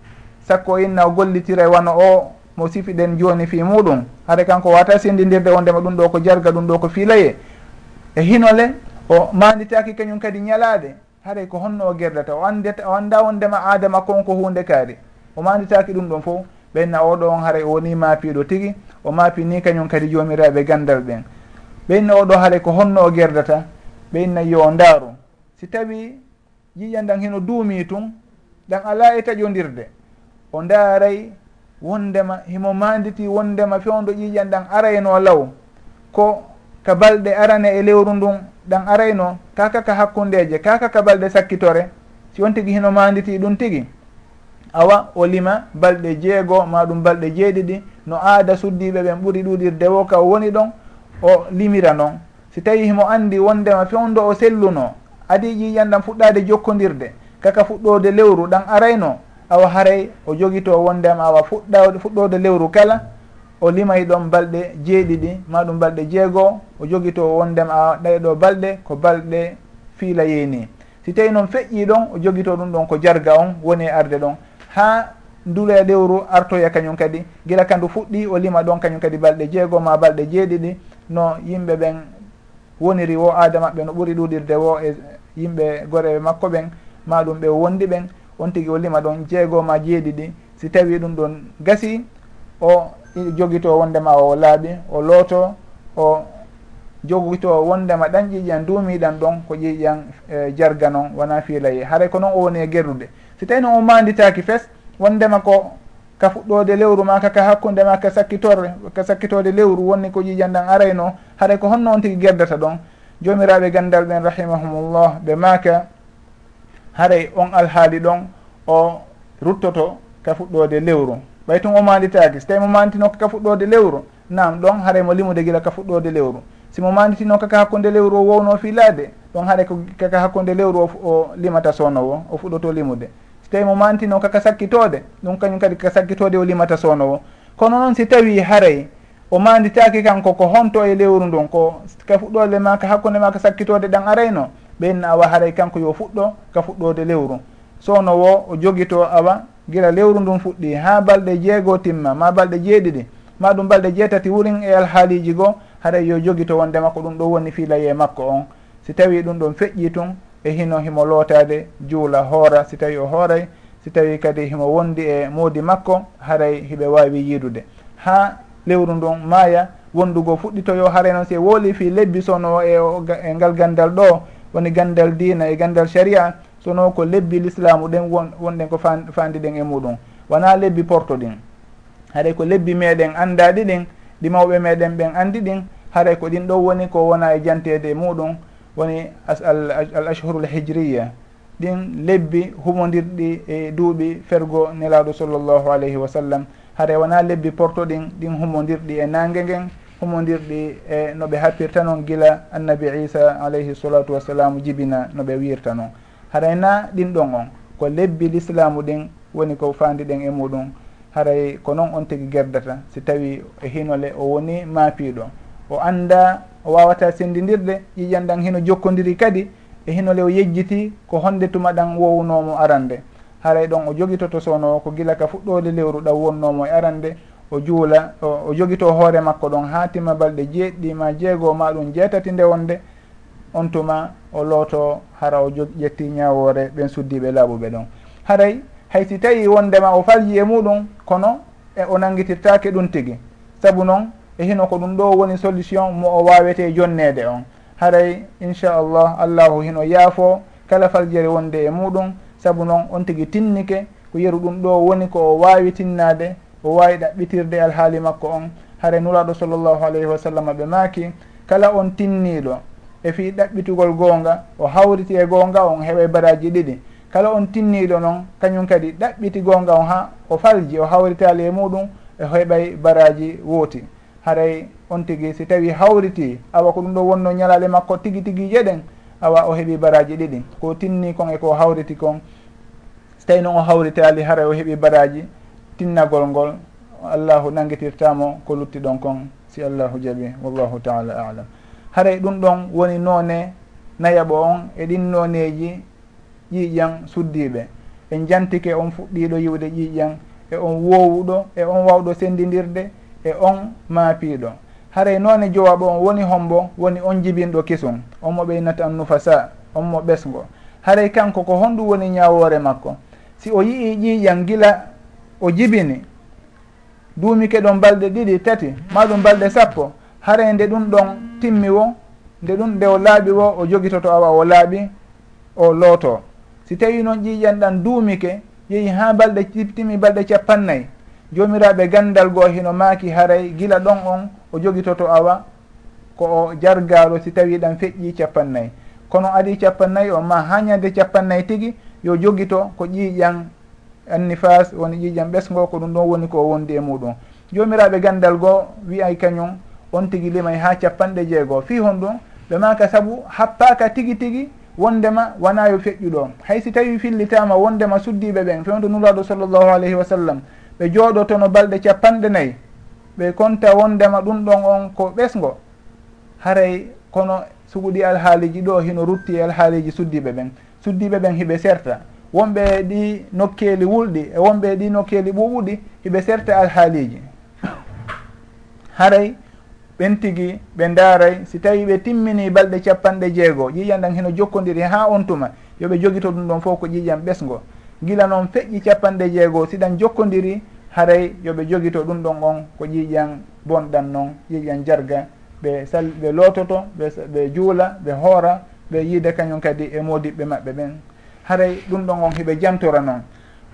sakko inna o gollitira e wano o mo sifiɗen joni fi muɗum. Haade kanko wata sendidirde wondema ɗum ɗo ko jarga ɗum ɗo ko fiilaye e hinole o manditaki kañum kadi ñalade. Haɗay ko honno o gerdata o andeta o anda wondema adama kon ko hunde kaari. O manditaki ɗum ɗon fof ɓenna oɗo on haray o woni maapiɗo tigi o maapini kañum kadi jomiraɓe gandal ɓen. Ɓenna oɗo haray ko honno o gerdata ɓenna yo ndaaru. Si tawi jiƴan ɗan hino duumi tun ɗan ala e taƴodirde o ndaaray wondema himo manditi wondema fewndo ƴiƴan ɗan arayno law ko ka balɗe arane e lewru ndun ɗan arayno kaka ka hakkundeje kaka ka balɗe sakkitore si on tigi hino manditi ɗum tigi? Awa o lima balɗe jeego ma ɗum balɗe jeeɗiɗi no aada suddiɓe ɓen ɓuuri ɗuɗirde wo ka woni ɗon o limira noon si tawi himo andi wondema fewndo o selluno adi ƴiƴan ɗan fuɗɗade jokkodirde kaka fuɗɗode lewru ɗan arayno awa haray o jogito wondema awa fuɗɗa fuɗɗode lewru kala o limay ɗon balɗe jeeɗiɗi ma ɗum balɗe jeegoo o jogito wondema awa ɗayɗo balɗe ko balɗe fiila yeeni. Si tawi noon feƴƴi ɗon o jogito ɗum ɗon ko jarga on woni e arde ɗon. Ha ndula lewru artoya kañum kadi gila kandu fuɗɗi o lima ɗon kañum kadi balɗe jeegoo ma balɗe jeeɗiɗi no yimɓe ɓen woniri wo aada maɓɓe no ɓuuri ɗuɗirde wo e yimɓe goreɓe makko ɓen ma ɗum ɓe wondi ɓen. on tigui o lima ɗon jeegoo ma jeeɗiɗi. Si tawi ɗum ɗon gasi o jogito wondema o laaɓi o looto o jogito wondema ɗan ƴiƴan duumiɗan ɗon ko ƴiƴan e, jarga noon wona fiilaye haray ko noon o woni e gerrude si tawi noon o manditaki fes wondema ko ka fuɗɗode lewru ma kaka hakkude ma ka sakkitorre ka sakkitode lewru wonni ko ƴiƴan ɗan arayno. Haray ko honno on tigui gerdata ɗon. Jomiraɓe gandal ɓen rahimahumullah ɓe maaka haray on alhaali ɗon o ruttoto ka fuɗɗode lewru. Ɓay tun o manditaki so tawi mo manditinoka ka fuɗɗode lewru? Nam ɗon haray mo limude gila ka fuɗɗode lewru. Simo manditino kaka hakkude lewru o wowno fiilade ɗon haɗa kaka hakkude lewru o, o limata sownowo o fuɗɗoto limude. So tawi mo mantino kaka sakkitode ɗum kañum kadi kaka sakkitode o limata sownowo kono noon si tawi haray o manditaki kanko ko honto e lewru ndun ko ka fuɗɗode ma ka hakkude ma ka sakkitode ɗan arayno ɓeynna awa haray kanko yo fuɗɗo ka fuɗɗode lewru. Sowno wo o jogito awa gila lewru ndun fuɗɗi ha balɗe jeego timma ma balɗe jeeɗiɗi ma ɗum balɗe jeetati wurin e alhaaliji goo haɗay yo jogito wonde makko ɗum ɗo woni fiilaye makko on. Si tawi ɗum ɗon feƴƴi tun e hino himo lootade juula hoora si tawi o hooray si tawi kadi himo wondi e moodi makko haray hiɓe wawi yiidude. Ha lewru ndun maaya wondugo fuɗɗitoyo haray noon si e wooli fi lebbi sono e e ngal gandal ɗo woni gandal dina e gandal sharia sono ko lebbi l'islamu ɗen won wonɗen ko fandi ɗen e muɗum. Wona lebbi porto ɗin. Haɗay ko lebbi meɗen andaɗi ɗin ɗi mawɓe meɗen ɓen andi ɗin haɗay ko ɗin ɗo woni ko wona e jantede e muɗum woni al ashhuru l hijriya. Ɗin lebbi humodirɗi e duuɓi fergo nelaɗo sallllahu alayhi wa sallam. Haɗa wona lebbi porto ɗin ɗin humodirɗi e nangue nguen kumodirɗi e no ɓe happirta noon gila annabi isa alayhi salatu wassalamu jibina no ɓe wirta noon. Haray na ɗin ɗon on ko lebbi l'islamu ɗin woni ko fandiɗen e muɗum. Haray ko noon on tigui gerdata si tawi e hinole o woni maapiɗo o anda o wawata sendidirde ƴiƴan ɗan hino jokkodiri kadi e hinole o yejjiti ko honde tuma ɗan wownomo arande haray ɗon o joguitoto sowno ko gila ka fuɗɗode lewru ɗan wonnomo e arande o juula o jogito hoore makko ɗon ha tima balɗe jeeɗɗi ma jeego ma ɗum jeetati nde wonde on tuma o looto hara o ƴetti ñawore ɓen suddiɓe laaɓuɓe ɗon. Haray haysi tawi wondema o falji e muɗum kono e o nangitirtake ɗum tigi. Saabu noon e hino ko ɗum ɗo woni solution mo o wawete jonnede on. Haray inchallah allahu hino yaafo kala faljere wonde e muɗum saabu noon on tigi tinnike ko yeru ɗum ɗo woni ko o wawi tinnade o wawi ɗaɓɓitirde alhaali makko on. Hare nuraɗo sallllahu alayhi wa sallam ɓe maaki kala on tinniɗo e fi ɗaɓɓitugol goonga o hawriti e goonga on heeɓe baraji ɗiɗi. Kala on tinniɗo noon kañum kadi ɗaɓɓiti goonga on ha o falji o hawritali e muɗum e heɓay baraji wooti. Haray on tigi si tawi hawriti awa ko ɗum ɗo wonno ñalale makko tigi tigi jeɗen awa o heeɓi baraji ɗiɗi. Ko tinni kon e ko hawriti kon so tawi noon o hawritali haray o heeɓi baraji tinnagol ngol allahu nangitirtamo ko lutti ɗon kon si allahu jaaɓi wallahu taala alam. Haray ɗum ɗon woni noone nayaɓo on e ɗin nooneji ƴiiƴan suddiɓe en jantike on fuɗɗiɗo yiwde ƴiiƴan e on wowuɗo e on wawɗo sendidirde e on maapiɗo haray noone jowaɓo on woni hombo woni on jibinɗo kesum on mo ɓeynata an nufasa on mo ɓesgo. Haray kanko ko honɗum woni ñawore makko. Si o yii ƴiiƴan gila o jibini. Duumike ɗon balɗe ɗiɗi tati maɗum balɗe sappo. Hare nde ɗum ɗon timmi wo nde ɗum nde o laaɓi wo o jogitoto awa o laaɓi o looto. Si tawi noon ƴiiƴan ɗan duumike yehi ha balɗe timmi balɗe capannayyi jomiraɓe gandal goo hino maaki haray gila ɗon on o jogitoto awa ko o jargaalo si tawi ɗan feƴƴi capannayyi kono adi capannayyi o ma ha ñande capannayyi tigi yo jogito ko ƴiiƴan annifas woni ƴiiƴam ɓesgo ko ɗum ɗon woni ko wondi e muɗum. Jomiraɓe gandal goo wiyay kañum on tigui limay ha capanɗe jeegoo fi hon ɗum ɓe maka saabu happaka tigui tigui wondema wona yo feƴƴuɗo. Hay si tawi fillitama wondema suddiɓe ɓen fewto nuraɗo sallllahu alayhi wa sallam ɓe jooɗoto no balɗe capanɗe nayyi ɓe konta wondema ɗum ɗon on ko ɓesgo haray kono suguɗi alhaaliji ɗo hino rutti e alhaaliji suddiɓe ɓen. Suddiɓe ɓen hiɓe serta. wonɓe ɗi nokkeli wulɗi e wonɓe ɗi nokkeli ɓuɓuɗi hiɓe serte alhaaliji. Haray ɓen tigi ɓe ndaaray si tawi ɓe timmini balɗe capanɗe jeegoo ƴiƴan ɗan heno jokkodiri ha on tuma yoɓe jogito ɗum ɗon fof ko ƴiƴan ɓesgo. Gila noon feƴƴi capanɗe jeegoo siɗan jokkodiri haray yoɓe jogito ɗum ɗon on ko ƴiƴan bonɗan noon ƴiƴan jarga ɓe sal ɓe loototo ɓe juula ɓe hoora ɓe yiide kañum kadi e modiɓɓe maɓɓe ɓen. haray ɗum ɗon on hiɓe jantora noon.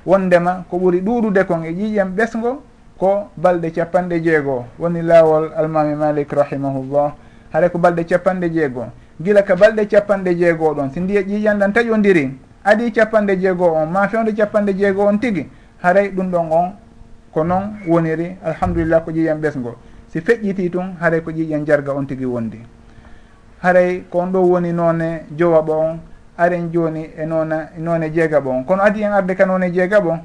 Wondema ko ɓuuri ɗuɗude kon e ƴiƴam ɓesgo ko balɗe capanɗe jeegoo. Woni laawol almami malik rahimahullah. Haɗa ko balɗe capanɗe jeegoo. Gila ka balɗe capanɗe jeegoo ɗon si ndiya ƴiƴanɗan taƴodiri adi capanɗe jeegoo on ma fewde capanɗe jeegoo on tigi haray ɗum ɗon on ko noon woniri alhamdulillah ko ƴiƴan ɓesgo si feƴƴiti tun haray ko ƴiƴan jarga on tigi wondi. Haray ko on ɗo woni noone jowaɓo on aren joni e noona e noone jeegaɓo on kono adi en arde ka noone jeegaɓo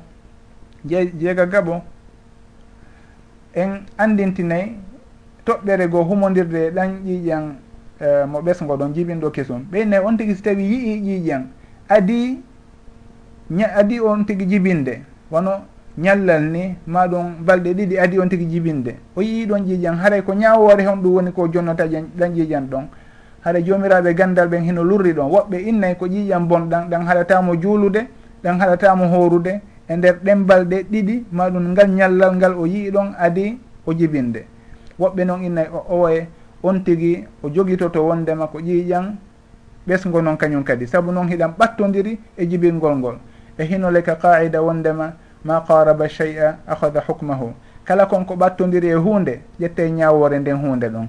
je jeega gaɓo en andintinayyi toɓɓere goo humodirde e ɗan ƴiiƴan uh, mo ɓesgo ɗon jiɓinɗo kesum. Ɓeynayi on tigui so tawi yii ƴiiƴan adi ña adi on tigui jibinde. Wono ñallal ni maɗum balɗe ɗiɗi adi on tigui jibinde. O yii ɗon ƴiiƴan haray ko ñawore hon ɗum woni ko jonnotaji ɗan ƴiiƴan ɗon. haɗa jomiraɓe gandal ɓen hino lurri ɗon. Woɓɓe innayyi ko ƴiƴam bonɗan ɗan haɗatamo juulude ɗan haɗatamo horude e nder ɗembal ɗe ɗiɗi maɗum ngal ñallal ngal o yii ɗon adi o jibinde. Woɓɓe noon innayi o owoye on tigui o jogitoto wondema ko ƴiƴan ɓesgo noon kañum kadi. Saabu noon hiɗan ɓattodiri e jibingol ngol. E hinole ka qaida wondema ma qaraba shey'a ahada hukmahu. Kala konko ɓattodiri e hunde ƴette ñawore nden hunde ɗon.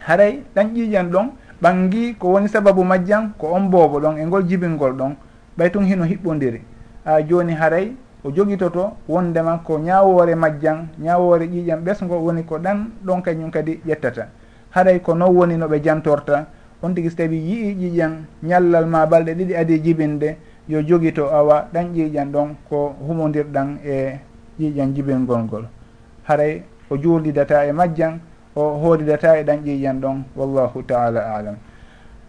Haray ɗan ƴiƴan ɗon ɓangi ko woni sababu majjan ko on boobo ɗon e ngol jibingol ɗon ɓay tun hino hiɓɓodiri a joni haray o jogitoto wondema ko ñawore majjan ñawore ƴiƴam ɓesgo woni ko ɗan ɗon kañum kadi ƴettata. Haray ko non woni no ɓe jantorta on tigui so tawi yii ƴiƴan ñallal ma balɗe ɗiɗi adi jibinde yo jogito awa ɗan ƴiƴan ɗon ko humodirɗan e ƴiƴan jibingol ngol. Haray o juurdidata e majjan o hoodidata e ɗan ƴiiƴan ɗon wallahu taala alam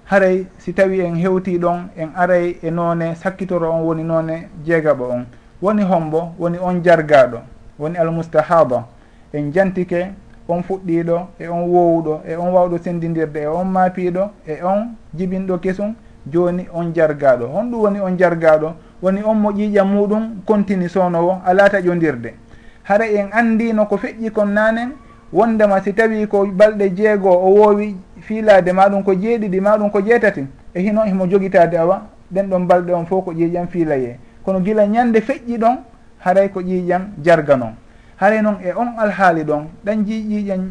haray si tawi en hewti ɗon en aray e noone sakkitoro on woni noone jeegaɓo on. Woni hombo woni on jargaɗo woni almustahaba en jantike on fuɗɗiɗo e on wowuɗo e on wawɗo sendidirde e on maapiɗo e on jibinɗo kesum joni on jargaɗo honɗum woni on jargaɗo woni on mo ƴiiƴa muɗum continue sownowo ala taƴodirde hara en andino ko feƴƴi kon nanen wondema si tawi ko balɗe jeego o woowi fiilade maɗum ko jeeɗiɗi maɗum ko jeetati e hino himo jogitade awa ɗen ɗon balɗe on fof ko ƴiiƴam fiilaye. Kono gila ñande feƴƴi ɗon haray ko ƴiiƴam jarga noon haray noon e on alhaali ɗon ɗan ji ƴiiƴam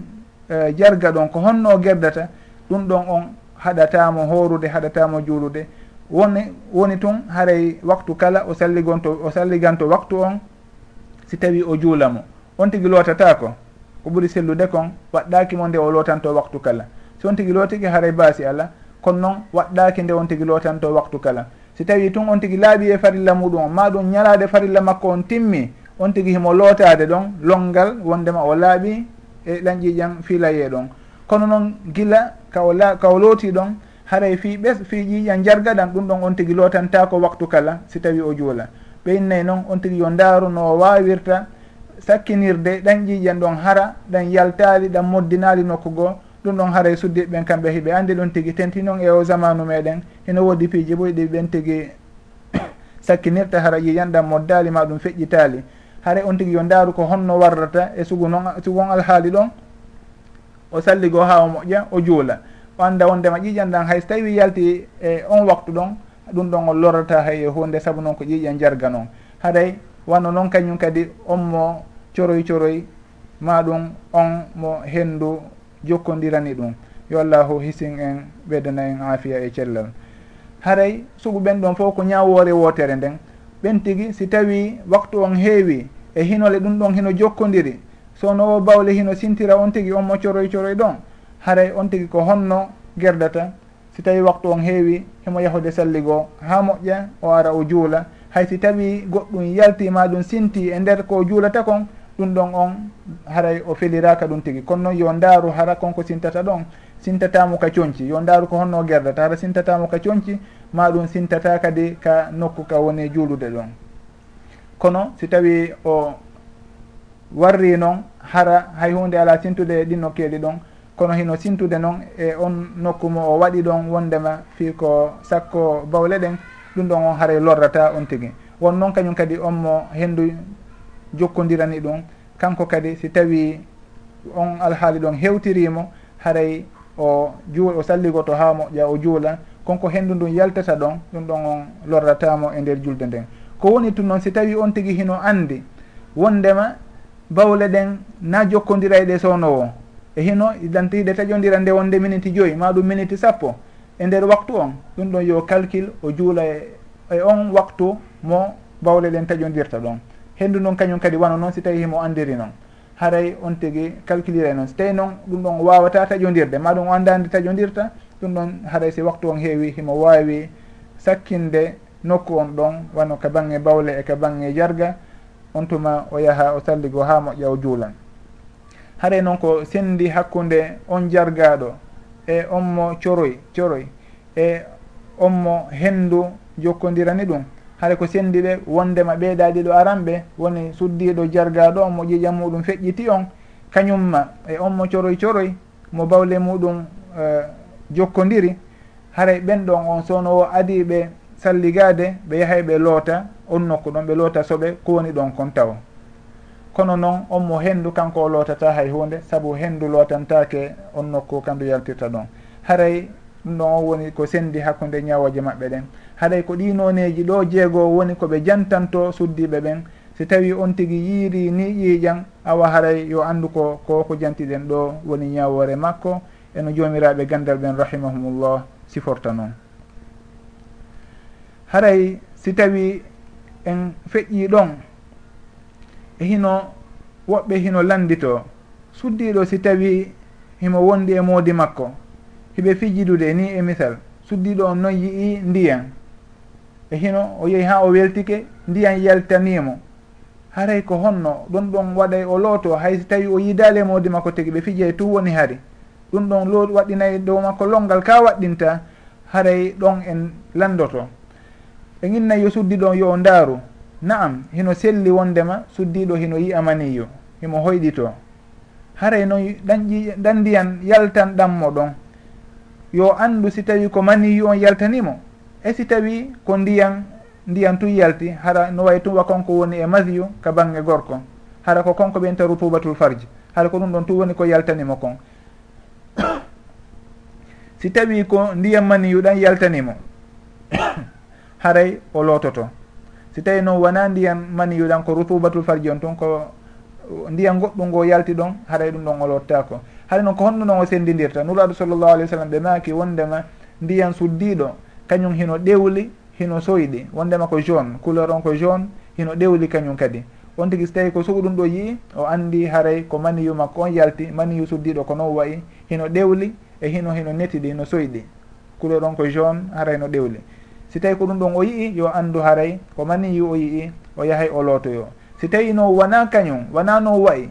uh, jarga ɗon ko honno gerdata ɗum ɗon on haɗatamo horude haɗatamo juulude. Woni woni tun haray waktu kala o salligonto o salliganto waktu on si tawi o juulamo. On tigui lootatako ko ɓuuri sellude kon waɗɗakimo nde o lotanto waktu kala. Si on tigui lotiki haray baasi ala kono noon waɗɗaki nde on tigui lotanto waktu kala. Si tawi tun on tigui laaɓi e farilla muɗum o ma ɗum ñalade farilla makko on timmi on tigui himo lootade ɗon longal wondema o laaɓi e lañƴiƴan filaye ɗon kono noon gila ka la ka looti ɗon haray fi ɓes fi ƴiƴan jargaɗan ɗum ɗon on tigui lotantako waktu kala si tawi o juula. Ɓeynnayyi noon on tigui yo ndaaru no wawirta sakkinirde ɗan ƴiƴen ɗon hara ɗan yaltali ɗan moddinali nokku goo ɗum ɗon haray e suddiɓe ɓen kamɓe hiɓe. Andi ɗum tigi tenti noon e o zamanu meɗen hino woodi piiji ɓoyɗi ɓen tigi sakkinirta hara ƴiƴan ɗan moddali ma ɗum feƴƴitali hare on tigi yo ndaaru ko honno warrata e sugu noon sugon alhaali ɗon o salligo ha o moƴƴa o juula. O annda wondema ƴiƴan ɗan hay so tawi yalti e on waktu ɗon ɗum ɗon o lorrata hay e hunde saabu noon ko ƴiƴan jarga noon. Haray wano noon kañum kadi on mo coroy coroy ma ɗum on mo henndu jokkodirani ɗum. Yo allahu hisin en ɓeydana en afiya e cellal. Haray sugu ɓen ɗon fof ko ñawore wotere nden. Ɓen tigi si tawi waktu on heewi e hinole ɗum ɗon hino jokkodiri sono o bawle hino sintira on tigi on mo coroy coroy ɗon. Haray on tigi ko honno gerdata. Si tawi waktu on heewi himo yahude salligoo ha moƴƴa o ara o juula. haysi tawi goɗɗum yaltima ɗum sinti e nder ko juulata kon ɗum ɗon on haray o feliraka ɗum tigui kono noon yo ndaaru hara konko sintata ɗon sintatamo ka coñci yo ndaaru ko honno gerdata hara sintatamo ka coñci ma ɗum sintata kadi ka nokku ka woni juulude ɗon. Kono si tawi o warri noon hara hay hunde ala sintude e ɗin nokkeeli ɗon kono hino sintude noon e on nokku mo o waɗi ɗon wondema fi ko sakko bawle ɗen ɗum ɗon on haray lorrata on tigi. Won noon kañum kadi on mo henndu jokkodirani ɗum. Kanko kadi si tawi on alhaali ɗon hewtirimo haray o juul o salligoto ha moƴƴa o juula konko henndu ndun yaltata ɗon ɗum ɗon on lorratamo e nder julde nden. Ko woni tun noon si tawi on tigi hino andi wondema bawle ɗen na jokkodira e ɗe sownowo e hino idantiɗe taƴodira nde wonde miniti joyyi ma ɗum miniti sappo. e nder waktu on ɗum ɗon yo calcule o juula e, e on waktu mo bawle ɗen taƴodirta ɗon. Henndu noon kañum kadi wano noon si tawi himo andiri noon haray on tigi calculire noon so tawi noon ɗum ɗon wawata taƴodirde ma ɗum o andande taƴodirta ɗum ɗon haray si waktu on heewi himo wawi sakkinde nokku on ɗon wano ka bange bawle e ka bange jarga. On tuma o yaaha o salligo ha moƴƴa o juulan. Haray noon ko sendi hakkunde on jargaɗo e on mo coroy coroy e on mo henndu jokkodirani ɗum. Haɗa ko sendi ɓe wondema ɓeydaɗiɗo aranɓe woni suddiɗo jargaɗo on mo ƴiƴa muɗum feƴƴiti on. Kañumma e on mo coroy coroy mo bawle muɗum uh, jokkodiri. Haray ɓen ɗon on sowno o adiɓe salligade ɓe yahay ɓe loota on nokku ɗon ɓe loota soɓe ko woni ɗon kon taw kono noon on mo henndu kanko o lootata hay hunde saabu henndu lootantake on nokku kandu yaltirta ɗon. Haray ɗum ɗon on woni ko sendi hakkude ñawoje maɓɓe ɗen. Haɗay ko ɗinoneji ɗo jeegoo woni koɓe jantanto suddiɓe ɓen. Si tawi on tigi yiiri ni ƴiiƴan awa haray yo anndu ko ko ko jantiɗen ɗo woni ñawore makko. Eno jomiraɓe gandal ɓen rahimahumullah siforta noon haray si tawi en feƴƴi ɗon hino woɓɓe hino landito. Suddiɗo si tawi himo wondi e moodi makko. Hiɓe fijidude ni e misal. Suddiɗo on noon yii ndiyan. E hino o yehi ha o weltike ndiyan yaltanimo haray ko honno ɗum ɗon waɗay o looto. Hay so tawi o yidali e moodi makko tigi ɓe fijey tu woni hari. Ɗum ɗon lo waɗinayi dow makko longal ka waɗɗinta haray ɗon en landoto. E ginnayi yo suddiɗon yo o ndaaru. naam hino selli wondema suddiɗo hino yi'amaniyo himo hoyɗito. Haray noon ɗanƴi ɗan ndiyan yaltan ɗammo ɗon. Yo andu si tawi ko maniyu on yaltanimo e si tawi ko ndiyan ndiyan tun yalti hara no way tun wa konko woni e masiyu ka bange gorko. Hara ko konko ɓen rutubatul farje hara ko ɗum ɗon tun woni ko yaltanimo kon. Si tawi ko ndiyan maniyu ɗan yaltanimo haray o loototo si tawi noon wona ndiyan maniyu ko rutubatul farji on tun ko ndiyan goɗɗum ngo yalti ɗon haray ɗum ɗon o lottako haɗa noon ko honno noon o sendidirta. Nuraɗo sallllahu alih w sallam ɓe maaki wondema ndiyan suddiɗo kañum hino ɗewli hino soyɗi. Wondema ko jaune couleur on ko jaune hino ɗewli kañum kadi. On tigui so tawi ko suguɗum ɗo yii o andi haray ko maniyu makko on yalti maniyu suddiɗo ko non wayi hino ɗewli e hino hino netiɗi hino soyɗi. Couleur on ko jaune haray no ɗewli. si tawi ko ɗum ɗon o yii yo anndu haray ko mani yi o yii o yahay o lootoyo si tawi no wona kañum wona no wayi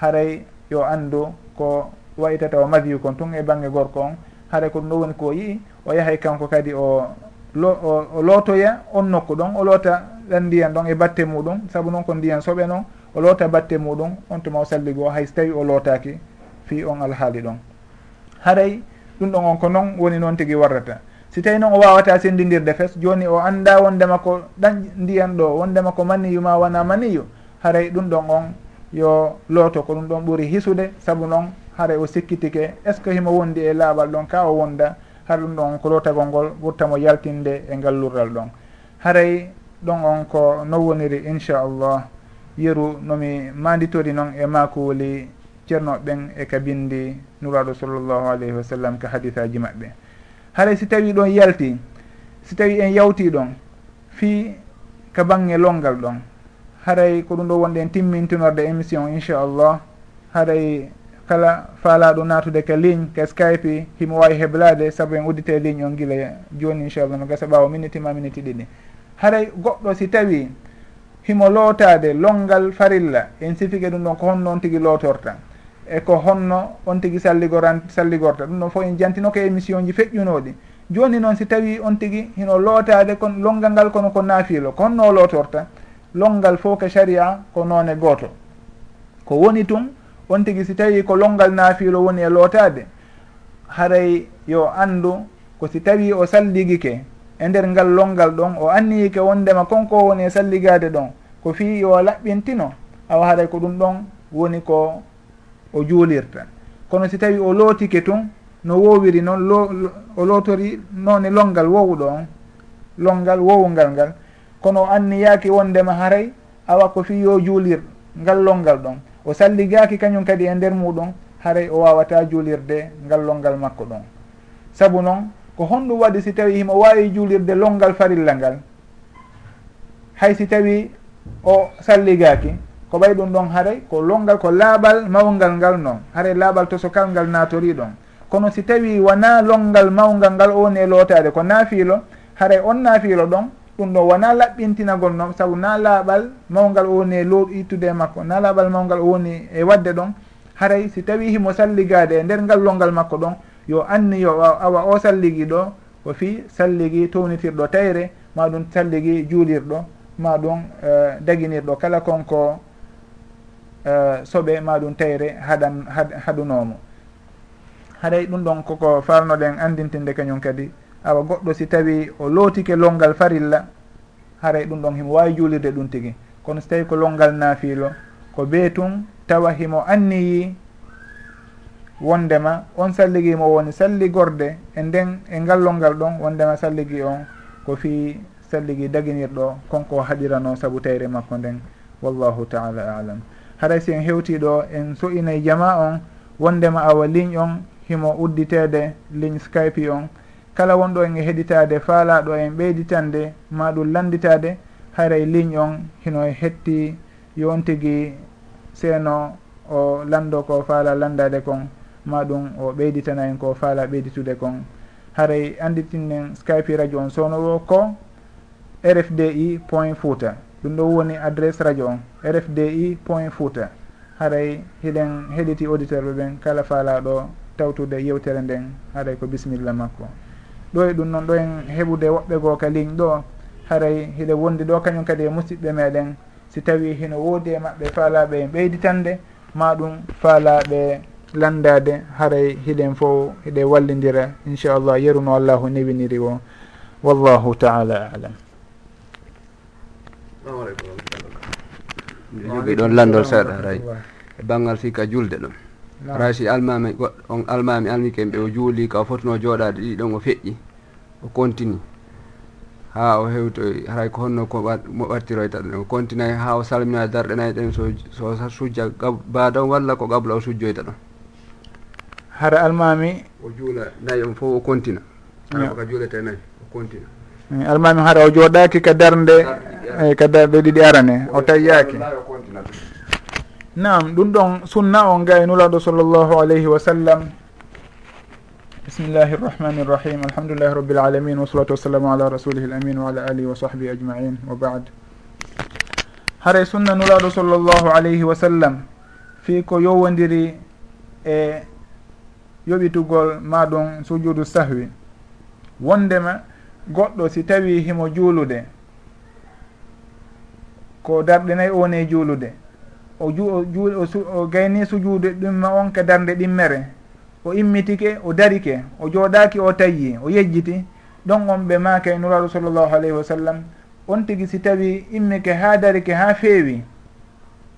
haray yo anndu ko wayitata o madiyu kon tun e bange gorko on haray ko ɗum ɗo woni ko yii o yahay kanko kadi o lo o lootoya on nokku ɗon o loota ɗan ndiyan ɗon e batte muɗum saabu noon ko ndiyan soɓe noon o loota batte muɗum on tuma o salligo hay so tawi o lootaki fi on alhaali ɗon. Haray ɗum ɗon on ko noon woni noon tigi warrata. si tawi noon o wawata sendidirde fes joni o anda wondema ko ɗan ndiyan ɗo wondema ko maniyu ma wona maniyu haray ɗum ɗon on yo looto ko ɗum ɗon ɓuuri hisude saabu noon haray o sikkitike. Est ce que himo wondi e laaɓal ɗon ka o wonda hara ɗum ɗon ko lootagol ngol ɓurtamo yaltinde e ngallurral ɗon. Haray ɗon on ko non woniri inchallah yeru nomi manditori noon e makowoli ceernoɓe ɓen e ka bindi nuraɗo sallllahu alayhi wa sallam ka hadisaji maɓɓe. haray si tawi ɗon yalti si tawi en yawti ɗon fi ka bange longal ɗon. Haray ko ɗum ɗo wonde en timmintinorde émission inchallah. Haray kala faalaɗo natude ka ligne ka skype himo wawi heblade saabu en uddite ligne on guila joni inchallah mi gasa ɓawa minute ma minute ɗiɗi. Haray goɗɗo si tawi himo lootade longal farilla en sifike ɗum ɗon ko hon noon tigui lootorta e ko honno on tigui salligoran salligorta. Ɗum ɗon fof en jantinoka émission ji feƴƴunoɗi. Joni noon si tawi on tigui hino lootade kon longal ngal kono ko naafilo. Ko honno lootorta longal fof ko saria ko noone gooto. Ko woni tun on tigui si tawi ko longal naafilo woni e lootade haray yo andu ko si tawi o salligike e nder ngal longal ɗon o anniyike wondema konko woni e salligade ɗon ko fi yo laɓɓintino awa haray ko ɗum ɗon woni ko o juulirta. Kono si tawi o lootike tun no wowiri noon lo o lootori noone longal wowɗo on longal wowungal ngal kono o anniyaaki wondema haray awa ko fi yo juulir ngal longal ɗon. O salligaaki kañum kadi e nder muɗum haray o wawata juulirde ngal longal makko ɗon. Sabu noon ko honɗum waɗi si tawi himo wawi juulirde longal farilla ngal hay si tawi o salligaaki ko ɓay ɗum ɗon haray ko longal ko laaɓal mawgal ngal noon haray laaɓal to sokal ngal natori ɗon. Kono si tawi wona longal mawgal ngal o woni e lootade ko naafiilo haray on naafiilo ɗon ɗum ɗo wona laɓɓintinagol noon saabu na laaɓal mawgal o woni e lo ittude makko na laaɓal mawgal o woni e, e wadde ɗon haray si tawi himo salligade e nder ngal longal makko ɗon yo anni yo awa o salligi ɗo ko fi salligi townitirɗo tayre ma ɗum salligi juulirɗo ma ɗum uh, daginirɗo kala konko Eh, soɓe ma ɗum tayre haɗan haɗunomo. Haɗay ɗum ɗon koko farnoɗen andintinde kañum kadi. Awa goɗɗo si tawi o lootike longal farilla haray ɗum ɗon himo wawi juulirde ɗum tigui kono so tawi ko longal naafiilo ko ɓee tun tawa himo anniyi wondema on salligimo woni salligorde e nden e ngallolngal ɗon wondema salligi on ko fi salligi daguinirɗo konko haɗirano sabu tayre makko nden. Wallahu taala alam. haray si en hewtiɗo en so'inay jama on wondema awa ligne on himo udditede ligne skype on. Kala wonɗo en e heɗitade faalaɗo en ɓeyditande ma ɗum landitade haray ligne on hino e hetti yon tigui seeno o lando ko faala landade kon ma ɗum o ɓeyditana en ko faala ɓeyditude kon. Haray anditinnen skype radio on sownowo ko rfdi point fouta. ɗum ɗo woni adresse radio on rfdi point fouta haray hiɗen heɗiti auditeur ɓe ɓen kala faalaɗo tawtude yewtere nden haray ko bisimilla makko. Ɗo e ɗum noon ɗo en heɓude woɓɓe goo ka ligne ɗo. Haray hiɗe wondi ɗo kañum kadi e musidɓe meɗen. Si tawi hino woodi e maɓɓe faalaɓe en ɓeyditande ma ɗum faalaɓe landade. Haray hiɗen fo hiɗe wallidira inchallah yeruno allahu newiniri o. Wallahu taala alam. mbiɗo jogui ɗon landol seeɗa ray. E banggal fika julde ɗon ray si almami goɗɗo on almami alnike ɓe o juuli ka o fotino jooɗade ɗiɗi ɗon o feƴƴi o continue. Ha o hewtoy haray ko honno ko mo ɓattiroyta ɗen o continue ha o salmina darɗe nayi ɗen so so sujja baadon walla ko gabla o sujjoyta ɗon hara almami o juula nayi on fof o continue. Ka juulete nayi o continue. Eh, almami hara o jooɗaki ka darde eyi eh, ka darde ɗiɗi arane o tayyaki nam ɗum. Ɗon sunna on gay nulaɗo sallllahu alayhi wa sallam. Bismillahi irrahmani irrahim alhamdulillahi rabbil alamin. Wasalatu wassalamu ala rasulihi l amin wa ala alihi wa sahbihi ajmain. Wa bad. Haray sunna nulaɗo sallllahu alayhi wa sallam. Fi ko yowodiri e yoɓitugol maɗum sujudu sahwi. Wondema goɗɗo si tawi himo juulude ko darɗe nayyi o woni e juulude o ju o gayni sujuude ɗumma on ka darde ɗimmere o immitike o darike o jooɗaki o tayyi o yejjiti ɗon on ɓe maaka e nuraɗo sallllahu alayhi wa sallam on tigi si tawi immike ha darike ha feewi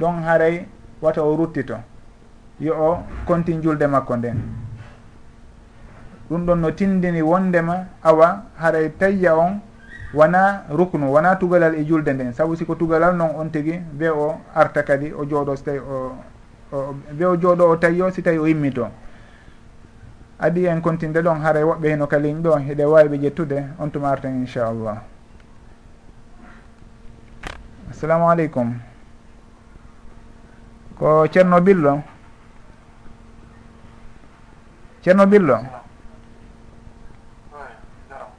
ɗon haray wata o ruttito yo o contine julde makko nden. ɗum ɗon no tindini wondema awa haray tayya on wona ruknu wona tugalal e julde nden. Saabu siko tugalal noon on tigui be o arta kadi o jooɗo so tawi o be o jooɗo o tayyo si tawi o yimmito adi en continde ɗon haara e woɓɓe heno kaliñ ɗo heɗe wawiɓe ƴettude on tuma arten inchallah. Assalamu aleykum. Ko ceerno billo? Ceerno billo?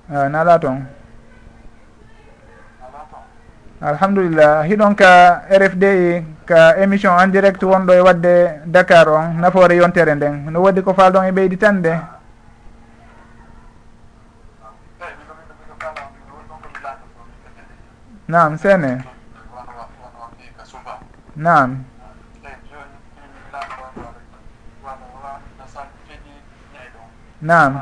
a na toon alhamdulillah. Hiɗon ka rfdi ka émission en direct wonɗo e wadde dakar on nafoore yontere nden. No waɗi ko faalɗon e ɓeydi tan de? Nam sene nam nam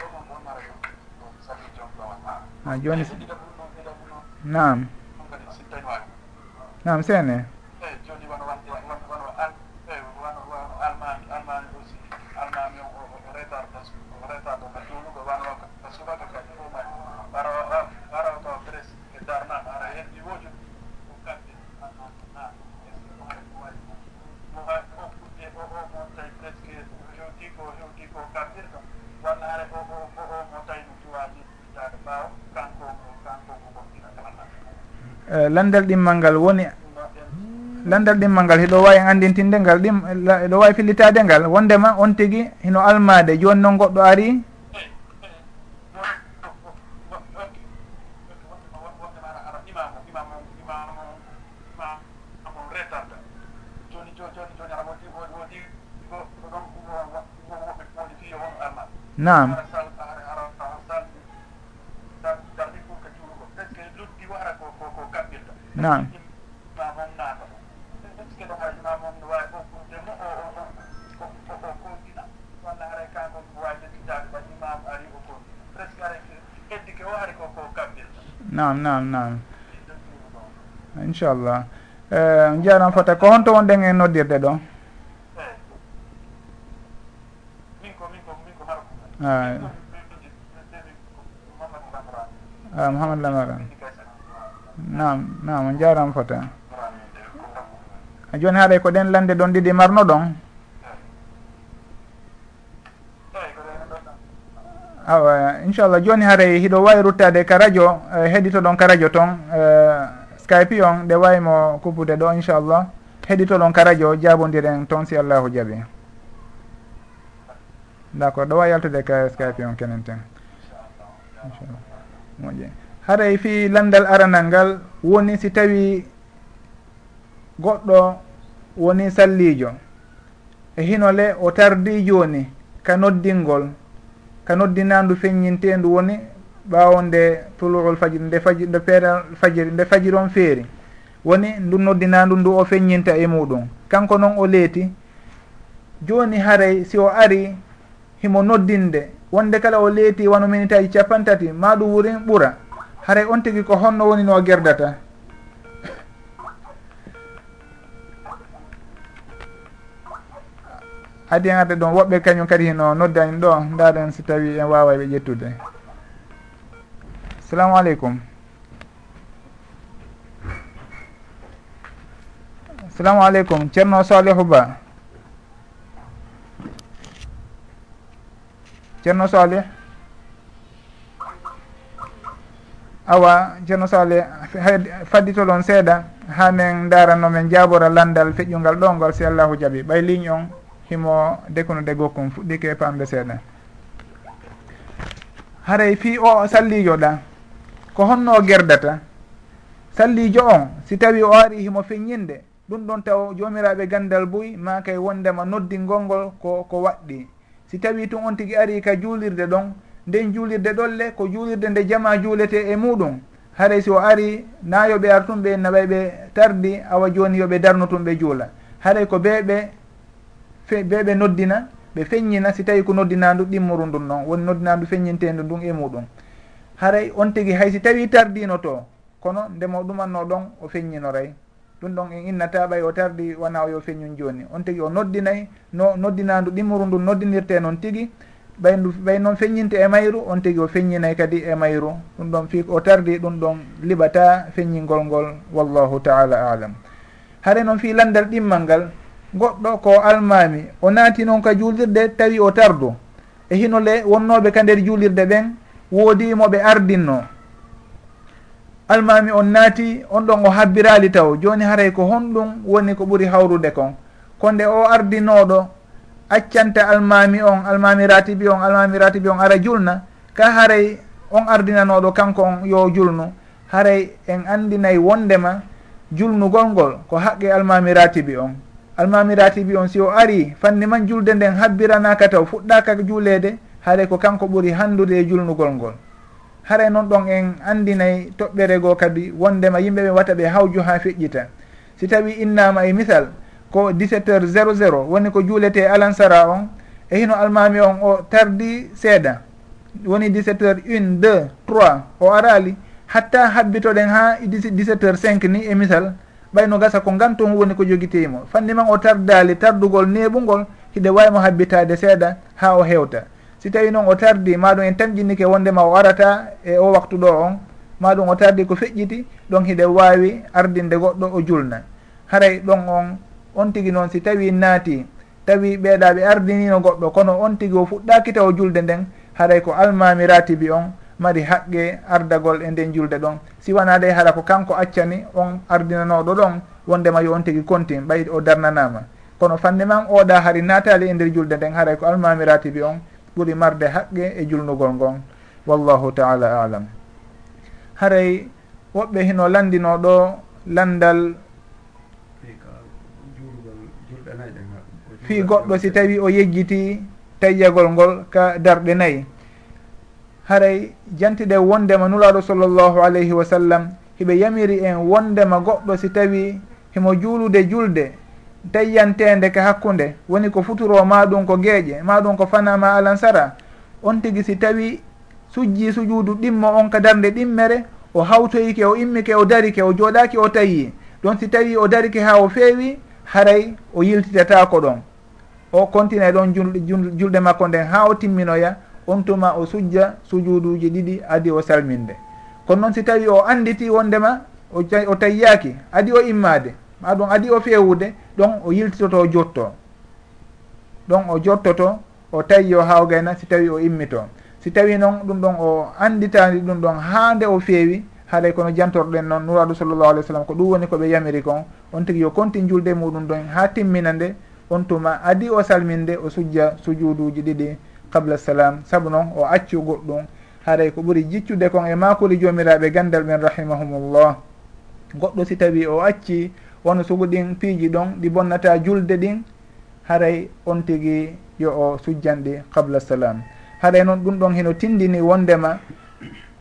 ha joni. Nam nam sene. landal ɗimmal ngal woni landal ɗimmal ngal heɗo wawi andintinde ngal ɗim eɗo wawi fillitade ngal. Wondema on tigui hino almade joni noon goɗɗo ari nam nam nam nam inchallah eh, jaram fota ko honto wonɗen e noddirde ɗo? Ah. Ah, A mouhamad lamaran nam nam on jaram fota ah, joni haaɗay ko ɗen lande ɗon ɗiɗi marno ɗon? inchallah joni haaray hiɗo wawi ruttade ka radio e, heɗito ɗon ka radio toon e, skype on ɗe wawimo kuppude ɗo inchallah heɗito ɗon ka radio jabodiren toon si allahu jaaɓi d' accord ɗo wawi yaltude ka skype on kenen ten. Inchallah moƴƴi. Haray fi landal aranal ngal woni si tawi goɗɗo woni sallijo. E hinole o tardi joni ka noddingol. ka noddinandu feññintendu woni ɓawo nde tuluul fajiri nde faji nde peeral fajiri nde fajiri on feeri. Woni ndu noddinandu ndu o feññinta e muɗum. Kanko noon o leeti joni haray si o ari himo noddinde wonde kala o leeti wano minitaji capantati capan ma ɗum wurin ɓuura haray on tigui ko honno woni no o gerdata. adi en arde ɗon woɓɓe kañum kadi hino noddani ɗo ndaɗen si tawi en wawa ɓe ƴettude. Salamu aleykum. Salamu aleykum ceerno salihu ba. Ceerno salih awa ceerno salih faddito ɗon seeɗa ha min daranno min jaabora landal feƴƴungal ɗo ngol si allahu jaaɓi ɓay ligne on. himo dekunude gokkon fuɗɗike pamde seeɗa. Haray fi o sallijo ɗa ko honno gerdata sallijo on si tawi o ari himo feññinde ɗum ɗon taw jomiraɓe gandal boyi ma kay wondema noddingol ngol ko ko waɗɗi. Si tawi tun on tigui ari ka juulirde ɗon nden juulirde ɗolle ko juulirde nde jama juulete e muɗum haray si o ari nayoɓe artumɓe nawayɓe tardi awa joni yoɓe darnutumɓe juula. Haray ko beɓe ɓe ɓe noddina ɓe feññina si tawi ko noddinandu ɗimmuru ndun noon woni noddinandu feññintendu ndun e muɗum. Haray on tigui hay si tawi tardino to kono ndemo ɗumanno ɗon o feññinoray. Ɗum ɗon en innata ɓay o tardi wona o yo feññun joni on tigui o noddinay no noddinandu ɗimmuru ndun noddinirte noon tigui ɓay ndu ɓay noon feññinte e mayru on tigui o feññinay kadi e mayru. Ɗum ɗon fi o tardi ɗum ɗon liɓata feññingol ngol wallahu taala alam haare noon fi landal ɗimmal ngal goɗɗo ko almami o naati noon ka juulirde tawi o tardu. E hinole wonnoɓe ka nder juulirde ɓen woodi moɓe ardinno. Almami on naati on ɗon o habbirali taw. Joni haray ko honɗum woni ko ɓuuri hawrude kon. Konde o ardinoɗo accanta almami on almami ratibi on almami ratibi on ara julna ka haray on ardinanoɗo kanko on yo julnu. Haray en andinayi wondema julnugol ngol ko haqqe almami ratibi on. almamirati bi on si o ari fanni man julde nden habbiranaka taw fuɗɗaka juulede haare ko kanko ɓuuri handude e julnugol ngol. Haray noon ɗon en andinayi toɓɓere goo kadi wondema yimɓe ɓe watta ɓe hawju ha feƴƴita si tawi innama e misal ko 17 heures 00 woni ko juulete alansara on e hino almami on o tardi seeɗa woni 17 heures 1 2 3 o arali hatta habbitoɗen ha 17 heures 5 ni e misal ɓayno gasa ko ganton woni ko jogitimo. Fanni man o tardali tardugol neɓugol hiɗe wawimo habbitade seeɗa ha o hewta. Si tawi noon o tardi maɗum en tamƴinnike wondema o arata e o waktu ɗo on maɗum o tardi ko feƴƴiti ɗon hiɗe wawi ardinde goɗɗo o julna. Haray ɗon on on tigui noon si tawi naati tawi ɓeeɗa ɓe ardinino goɗɗo kono on tigui o fuɗɗaki taw julde nden haray ko almamiratibi on mari haqqe ardagol e nden julde ɗon. Si wona ɗay haɗa ko kanko accani on ardinanoɗo ɗon wondema yo on tigui contine ɓay o darnanama. Kono fanni man oɗa hari natali e nder julde nden haray ko almamiratibi on ɓuuri marde haqqe e julnugol ngon. Wallahu taala alam. Haray woɓɓe hino landinoɗo landal fi goɗɗo si tawi o yejjiti tayyagol ngol ka darɗe nayyi haray jantiɗe wondema nulaɗo sallllahu alayhi wa sallam hiɓe yamiri en wondema goɗɗo si tawi himo juulude julde tayyantede ka hakkude woni ko futuro maɗum ko gueeƴe maɗum ko fanama alansara on tigui si tawi sujji sujuudu ɗimmo on ka darde ɗimmere o hawtoyike o immike o darike o jooɗaki o tayi ɗon si tawi o darike ha o feewi haray o yiltitatako ɗon. O continue ɗon julɗe makko nden ha o timminoya on tuma o sujja sujuduji ɗiɗi adi o salminde. Kono noon si tawi o anditi wondema o tayyaki adi o immade ma ɗum adi o fewude ɗon o yiltitoto jotto. Ɗon o jottoto o tayyo ha o gayna si tawi o immito. Si tawi noon ɗum ɗon o anditani ɗum ɗon ha nde o fewi haalay kono jantorɗen noon nuraɗo sallllahu alih w sallam ko ɗum woni koɓe yamiri kon on tigui yo kontin julde muɗum ɗon ha timmina nde on tuma adi o salminde o sujja sujuduji ɗiɗi qabla salam saabu noon o accu goɗɗum. Haray ko ɓuri jiccude kon e makuri jomiraɓe gandal ɓen rahimahumullah. Goɗɗo si tawi o acci wono sugu ɗin piiji ɗon ɗi bonnata julde ɗin haray on tigi yo o sujjanɗi qabla salam. Haray noon ɗum ɗon heno tindini wondema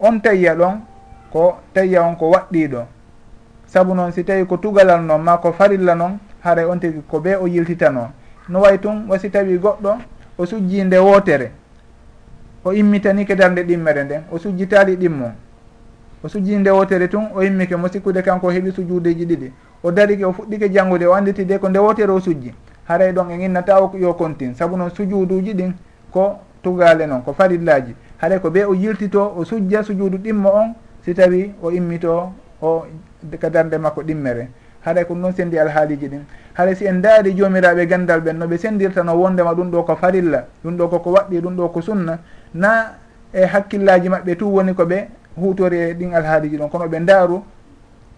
on tayya ɗon ko tayya on ko waɗɗiɗo. Saabu noon si tawi ko tugalal noon ma ko farilla noon haray on tigi ko ɓe o yiltitano. No way tun wasi tawi goɗɗo o sujji nde wootere o immitanike darde ɗimmere nden o sujjitali ɗimmo o sujji nde wootere tun o immike mo sikkude kanko heeɓi sujuudeji ɗiɗi. O darike o fuɗɗike janngude o anditi de ko nde wootere o sujji. Haray ɗon en innata o yo kontin. Sabu noon sujuuduji ɗin ko tugale noon ko farillaji haɗa ko ɓe o yiltito o sujja sujuudu ɗimmo on si tawi o immito o ka darde makko ɗimmere. Haɗa ko noon sendi alhaaliji ɗin. haray si en daari joomiraɓe gandal ɓen no ɓe sendirtano wondema ɗum ɗo ko farilla ɗum ɗo koko waɗɗi ɗum ɗo ko sunna. Na e hakkillaji maɓɓe tu woni ko ɓe hutori e ɗin alhaaliji ɗon kono ɓe ndaaru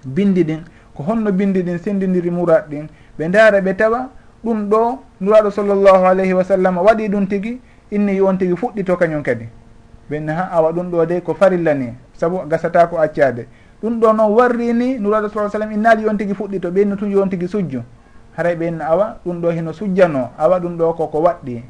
bindi ɗin ko honno bindi ɗin sendidiri murat ɗin. Ɓe ndaara ɓe tawa ɗum ɗo nuraɗo sallllahu alayhi wa sallam waɗi ɗum tigi inni on tigi fuɗɗito kañum kadi. Ɓenne ha awa ɗum ɗo de ko farilla ni saabu gasata ko accade ɗum ɗo noon warri ni nuraɗo sa sallam innaali on tigi fuɗɗito ɓenno tun yo on tigi sujjo haray ɓen awa ɗum ɗo heno sujjano awa ɗum ɗo koko waɗɗi.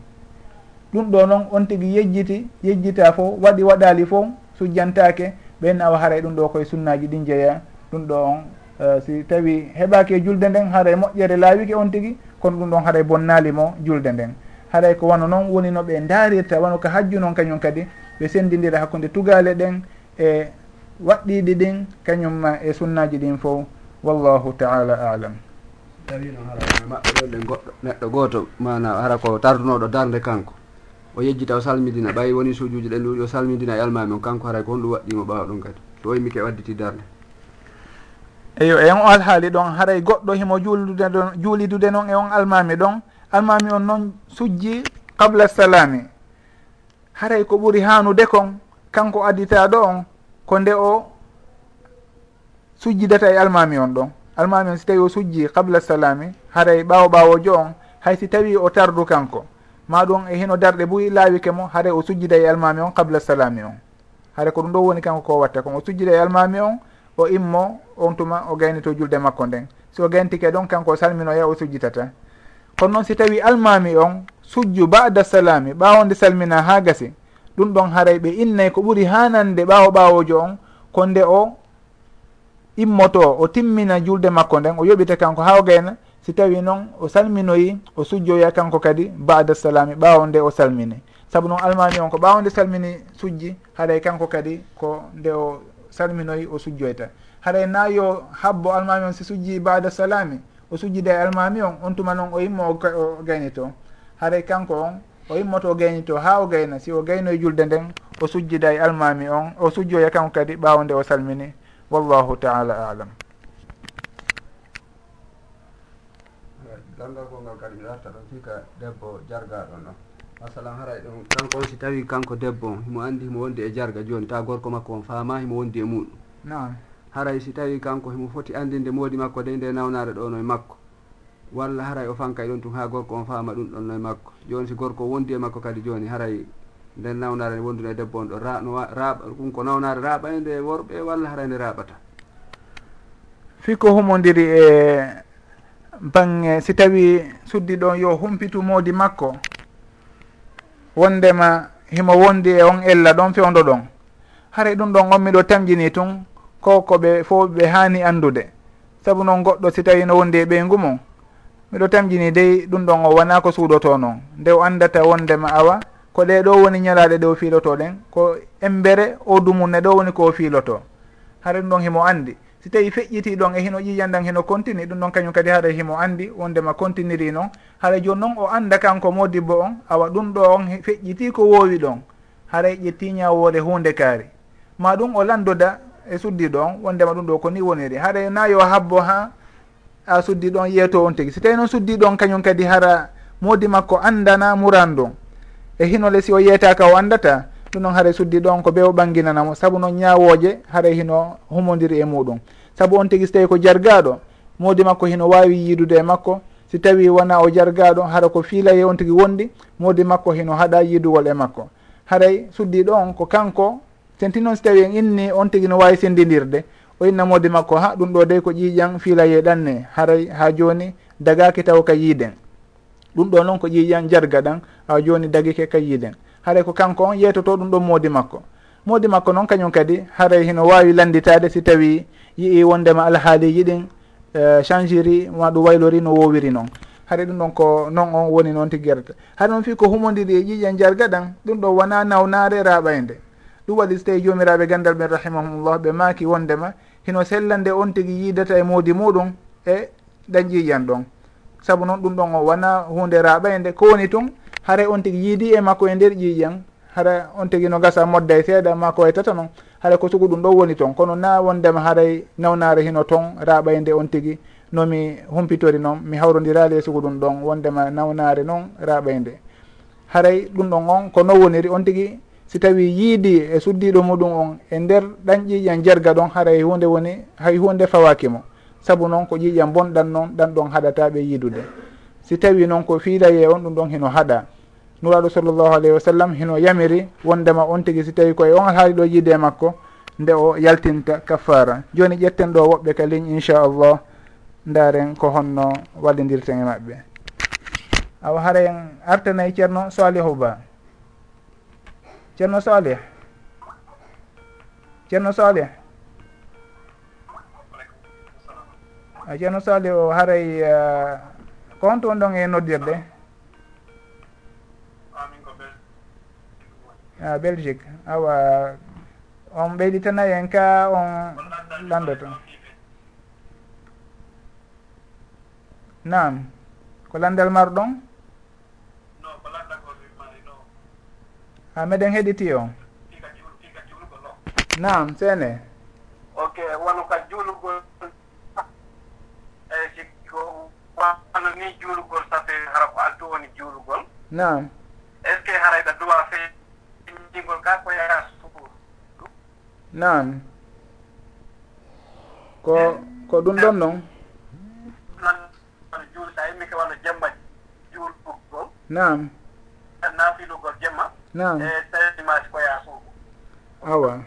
Ɗum ɗo noon on tigui yejjiti yejjita fo waɗi waɗali fo sujjantake ɓen awa haray ɗum ɗo koye sunnaji ɗin jeeya. Ɗum ɗo on uh, si tawi heɓaki e julde nden haray moƴƴere laawiki on tigui kono ɗum ɗon haray bonnali mo julde nden. Haray ko wano noon woni no ɓe darirta wano ko hajju noon kañum kadi ɓe sendidira hakkude tugale ɗen e waɗɗiɗi ɗin kañumma e sunnaji ɗin fo. Wallahu taala alam. tawino harama maɓɓe ɗon ɗe goɗɗo neɗɗo goto mana hara ko tardunoɗo darde kanko. O yejjita o salmidina ɓayi woni sujuji ɗen ɗuɗi o salmidina e almami on kanko haray ko honɗum waɗɗimo ɓawa ɗum kadi. To oyi mike wadditi darde. Eyo e on o alhaali ɗon haray goɗɗo himo juuldude ɗon juulidude noon e on almami ɗon almami on noon sujji qable salami haray ko ɓuri hanude kon kanko additaɗo on ko nde o sujjidata e almami on ɗon. almami on si tawi o sujji qabla salami haray ɓaawo ɓaawojo on hay si tawi o tardu kanko. Ma ɗum e hino darɗe ɓuri laawike mo haray o sujjida e almami on qabla salami on. Haray ko ɗum ɗo woni kanko ko watta kon o sujjida e almami on o immo on tuma o gaynito julde makko nden. Si o gayntike ɗon kanko o salminoya o sujjitata. Kono noon si tawi almami on sujju bada salami ɓawonde salmina ha gasi ɗum ɗon haray ɓe innay ko ɓuri hanande ɓawo ɓawojo on ko nde o immoto o timmina julde makko nden o yoɓite kanko ha o gayna si tawi noon o salminoyi o sujjoya kanko kadi bada salami ɓawo nde o salmini. Saabu noon almami on ko ɓawo nde salmini sujji haɗay kanko kadi ko nde o salminoyi o sujjoyta. Haɗay nayo habbo almami on si sujji bada salami o sujjide e almami on on tuma noon o immo o gaynito. Haɗay kanko on o immoto o gaynito ha o gayna si o gaynoye julde nden o sujjida e almami on o sujjoya kanko kadi ɓawo nde o salmini. wallahu taala alam. Ɗamɗo gongal kadi mi arta ɗon fika debbo jargaɗo noon masalan haray ɗum kanko on si tawi kanko debbo on himo andi himo wondi e jarga joni ta gorko makko on faama himo wondi e muɗum nam haray si tawi kanko himo foti andinde moodi makko de nde nawnare ɗo no e makko. Walla haray o fankay ɗon tun ha gorko on faama ɗum ɗon no e makko. Joni si gorko wondi e makko kadi joni haray nden nawnare nde wonduna e debbo on ɗo ra no raaɓa ɗum ko nawnare raaɓa e nde worɓe walla hara nde raaɓata fiko humodiri e bange si tawi suddi ɗon yo humpitu moodi makko wondema himo wondi e on ella ɗon fewdo ɗon. Haray ɗum ɗon on miɗo tamjini tun ko koɓe fof ɓe haani anndude. Sabu noon goɗɗo si tawi no wondi e ɓeygu mum miɗo tamjini dey ɗum ɗon o wona ko suudoto noon nde o anndata wondema awa ko ɗe ɗo woni ñalaɗe ɗe o fiilotoɗen ko embere o dumunne ɗo woni ko o fiiloto hara ɗum ɗon himo andi. Si tawi feƴƴiti ɗon e hino ƴiƴan ɗan hino continue ɗum ɗon kañum kadi hara himo andi wondema continiri noon hara joni noon o anda kanko modibbo on awa ɗum ɗo on feƴƴiti ko woowi ɗon. Hara ƴetti ñawore hunde kaari. Ma ɗum o landoda e suddiɗo on wondema ɗum ɗo ko ni woniri. Hara na yo habbo ha a suddiɗo on yeeto on tigui si tawi noon suddiɗo on kañum kadi hara modi makko andana muran ɗon e hino lesi o yeytaka o andata ɗum noon haray suddi ɗon ko be o ɓanginanamo. Saabu noon ñawoje haray hino humodiri e muɗum. Saabu on tigui so tawi ko jargaɗo modi makko hino wawi yiidude e makko si tawi wona o jargaɗo hara ko fiilaye on tigui wondi modi makko hino haɗa yiidugol e makko. Haray suddi ɗon ko kanko senti noon si tawi en inni on tigui no wawi sendidirde o inna modi makko ha ɗum ɗo dey ko ƴiƴan fiilaye ɗanne. Haray ha joni dagaki taw ka yiiden. ɗum ɗo noon ko ƴiƴan jarga ɗan ha joni dagike ka yiiɗen haray ko kanko on yeytoto ɗum ɗon moodi makko. Moodi makko noon kañum kadi haray hino wawi landitade si tawi yii wondema alhaaliji ɗin uh, e, change ma ɗum waylori no wowiri noon. Haɗa ɗum ɗon ko noon on woni noon tiguerta haɗa noon fi ko humodiri e ƴiƴen jarga ɗan ɗum ɗo wona nawnare raɓayde ɗum waɗi so tawi jomiraɓe gandal ɓen rahimahumllah ɓe maaki wondema hino sellande on tigui yidata e moodi muɗum e ɗan ƴiƴan ɗon. saabu noon ɗum ɗon o wona hunde raɓayde e ko woni tun haara on tigui yiidi e makko e nder ƴiƴan hara on tigui no gasa modda e seeɗa ma ko waytata e noon haara ko sugu ɗum ɗo woni toon kono na wondema haaray nawnare hino toon raɓayde e on tigui nomi humpitori noon mi hawrodirali e sugu ɗum ɗon wondema nawnare noon raɓayde haray ɗum ɗon on ko no woniri on tigui si tawi yiidi e suddiɗo muɗum on e nder ɗan ƴiƴan jerga ɗon haray hunde woni hay hunde fawakimo saabu noon ko ƴiƴa bonɗan noon ɗan ɗon haɗataɓe yiidude si tawi noon ko fiidaye on ɗum ɗon hino haɗa. Nuraɗo sallllahu alayhi wa sallam hino yamiri wondema on tigui si tawi koye on haali ɗo yiide makko nde o yaltinta kaffara. Joni ƴetten ɗo woɓɓe ka ligne inchallah ndaren ko honno wallidirten e maɓɓe. Awa haren artanayi ceerno salihu ba. Ceerno salih ceerno salih ceerno sali o haray eh, ko honto on ɗon e noddirde? A belgique. Awa on ɓeyditana en ka on landoto nam ko landal marɗon ha meɗen heɗiti o nam seene. Ok wono ka juulugol allah ni juulugol safe hara ko altu woni juulugol. Nam est ce que harayɗa duwa feñigol ka ko yaya suur nam ko ko ɗum ɗon noon juulta yimmi ke wano jemma juulugol. Nam nafilugol jemma. Nam e tawimasi ko yaya suudu. Awa.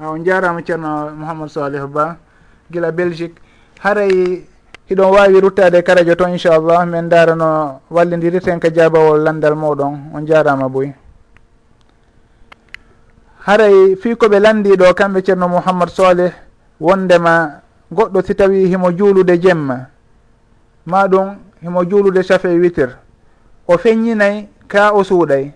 Awa jarama ceerno mouhamadou salih ba gila belgique. Haray hiɗon wawi ruttade karajo to inchallah. Min darano wallidiriten ka jabawol landal moɗon on jarama boy haray fi koɓe landiɗo kamɓe ceerno mouhammad soleh wondema goɗɗo si tawi himo juulude jemma. Ma ɗum himo juulude chafe witir o feññinay ka o suuɗay.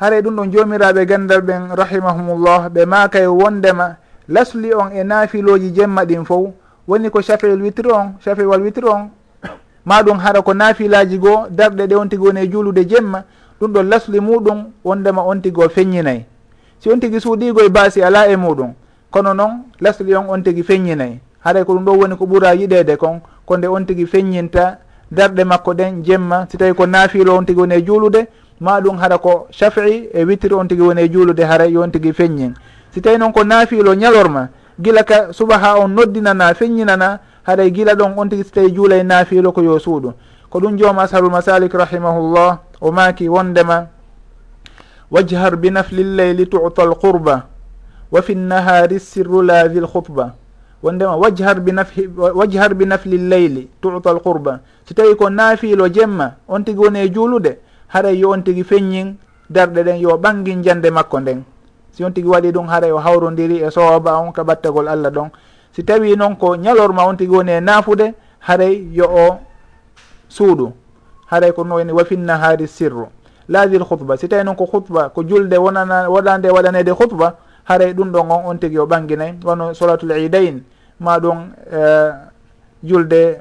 Haray ɗum ɗon jomiraɓe gandal ɓen rahimahumullah. Ɓe makay wondema lasli on e naafiloji jemma ɗin fof woni ko chafel witre on chapel wal witre on. Ma ɗum hara ko naafilaji goo darɗe ɗe on tigi woni e juulude jemma ɗum ɗon lasli muɗum wondema on tigi o feññinayyi si on tigi suuɗigo e baasi ala e muɗum kono noon lasli on on tigi feññinayyi haray ko ɗum ɗo woni ko ɓuura yiɗede kon ko nde on tigi feññinta darɗe makko ɗen jemma si tawi ko naafilo on tigi woni e juulude ma ɗum hara ko chafi e witiri on tigi woni e juulude haray yo on tigi feññin. Si tawi noon ko naafilo ñalorma gila ka suba ha on noddinana feññinana haɗay gila ɗon on tigui so tawi juulay naafilo ko yo suuɗum ko ɗum joom ashabul masalik rahimahullah o maaki wondema wajhar bi nafli lleyli tuta alqurba wa fi nnahari sirru la vi lhutba wondema wajhar bi nafhi wajhar bi nafli lleyli tuta alqurba. So tawi ko naafilo jemma on tigui woni e juulude haɗay yo on tigui feññin darɗe ɗen yo ɓangin jande makko nden. si on tigui waɗi ɗum haray e o hawrodiri e sowaba on ka ɓattagol allah ɗon. Si tawi noon ko ñalorma on tigui woni e naafude haray yo o suuɗu haray ko noon woni wafinnahari sirru. Laadil hutba si tawi noon ko hutba ko julde wonana waɗande waɗanede hutba haray ɗum ɗon on on tigui o ɓanginay. Wono solatul idain ma ɗum uh, julde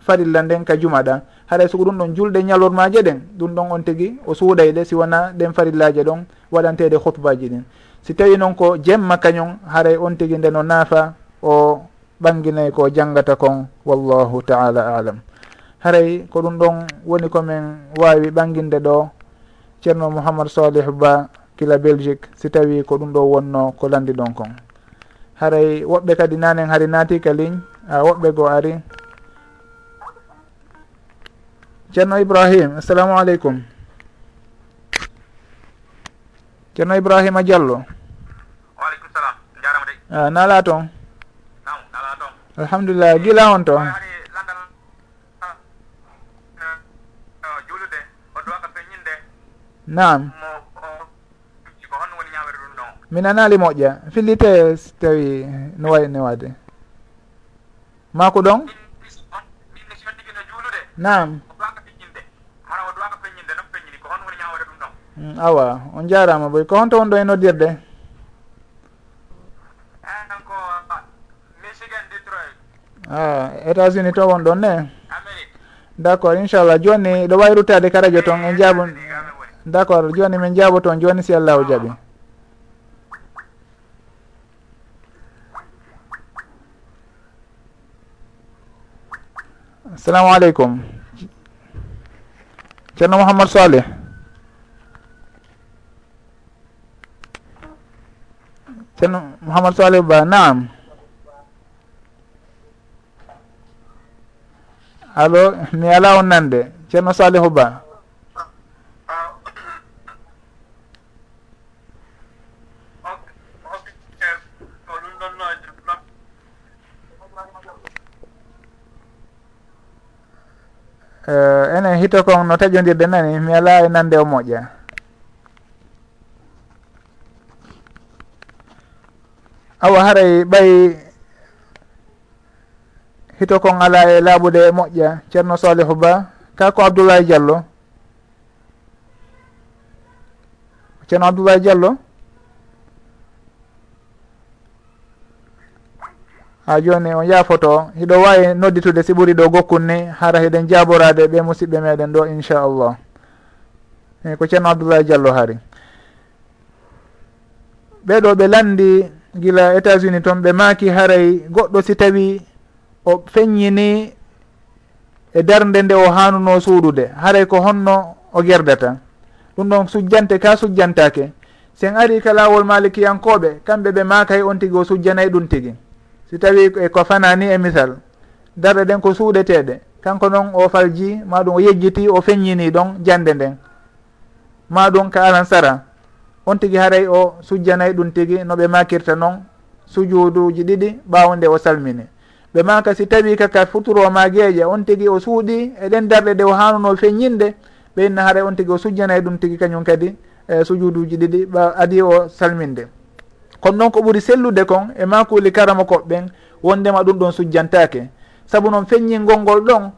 farilla nden ka juma ɗa. Haɗay soko ɗum ɗon julde ñalormaje ɗen ɗum ɗon on tigui o suuɗayde si wona ɗen farillaje ɗon waɗantede hutbaji ɗin. si tawi noon ko jemma kañum haray on tigui nde no naafa o ɓanginay ko janngata kon wallahu taala alam. Haray ko ɗum ɗon woni komin wawi ɓanginde ɗo ceerno mouhamadou salihu ba kila belgique si tawi ko ɗum ɗo wonno ko landi ɗon kon. Haray woɓɓe kadi nanen haari naati ka ligne a woɓɓe goo ari. Ceerno ibrahim assalamu aleykum. Ceerno ibrahima diallo. a nala toon alhamdulillah gila on toon nam mi nanali moƴƴa. Fillite so tawi no wayni wade ma ko ɗon. Nam awa on jarama boy. Ko honto won ɗo e noddirde? Ah, a états unis to won ɗon ne? D' accord inchallah joni ɗo wawi ruttade ka radio toon en jaabo d' accord joni min jaabo toon joni si allahu jaaɓi assalamu aleykum ceerno mouhamadou salih ceerno mouhamadou salih ba naam. allo mi ala on nande ceerno salihu ba. Eh, enen hito kon no taƴodirde nani mi ala e nande o moƴƴa. Awa haray ɓay hito kon ala e laaɓude e moƴƴa ceerno salihu ba. Ka ko abdoulaye diallo. Ceerno abdoulaye diallo. Ha joni on yaafoto hiɗo wawi nodditude si ɓuuri ɗo gokkunni hara hiɗen jaborade ɓe musidɓe meɗen ɗo inchallah eyi ko ceerno abdoulaye diallo haari. Ɓeɗo ɓe landi gila états unis toon ɓe maaki haray goɗɗo si tawi o feññini e darde nde o hanuno suudude. Haray ko honno o gerdata. Ɗum ɗon sujjante ka sujjantake. Sen ari ka lawol malikiyankoɓe kamɓe ɓe makay e on tigui o sujjanayi ɗum tigui si tawi e ko fanani e misal darɗe ɗen ko suuɗeteɗe kanko noon o falji maɗum o yejjiti o feññini ɗon jande nden. Maɗum ka alan sara. On tigui haray o sujjanayi ɗum tigui noɓe makirta noon sujuduji ɗiɗi ɓawo o salmini. ɓe maka si tawi kaka futuroma gueeƴe on tigui o suuɗi eɗen darɗe ɗe o hanuno feññinde ɓe inna haara on tigui o sujjana ɗum tigui kañum kadi e sujuduji ɗiɗi ɓa adi o salminde. Kono noon ko ɓuuri sellude kon e makuli karama koɓɓen wondema ɗum ɗon sujjantake saabu noon feññi ngolngol ɗon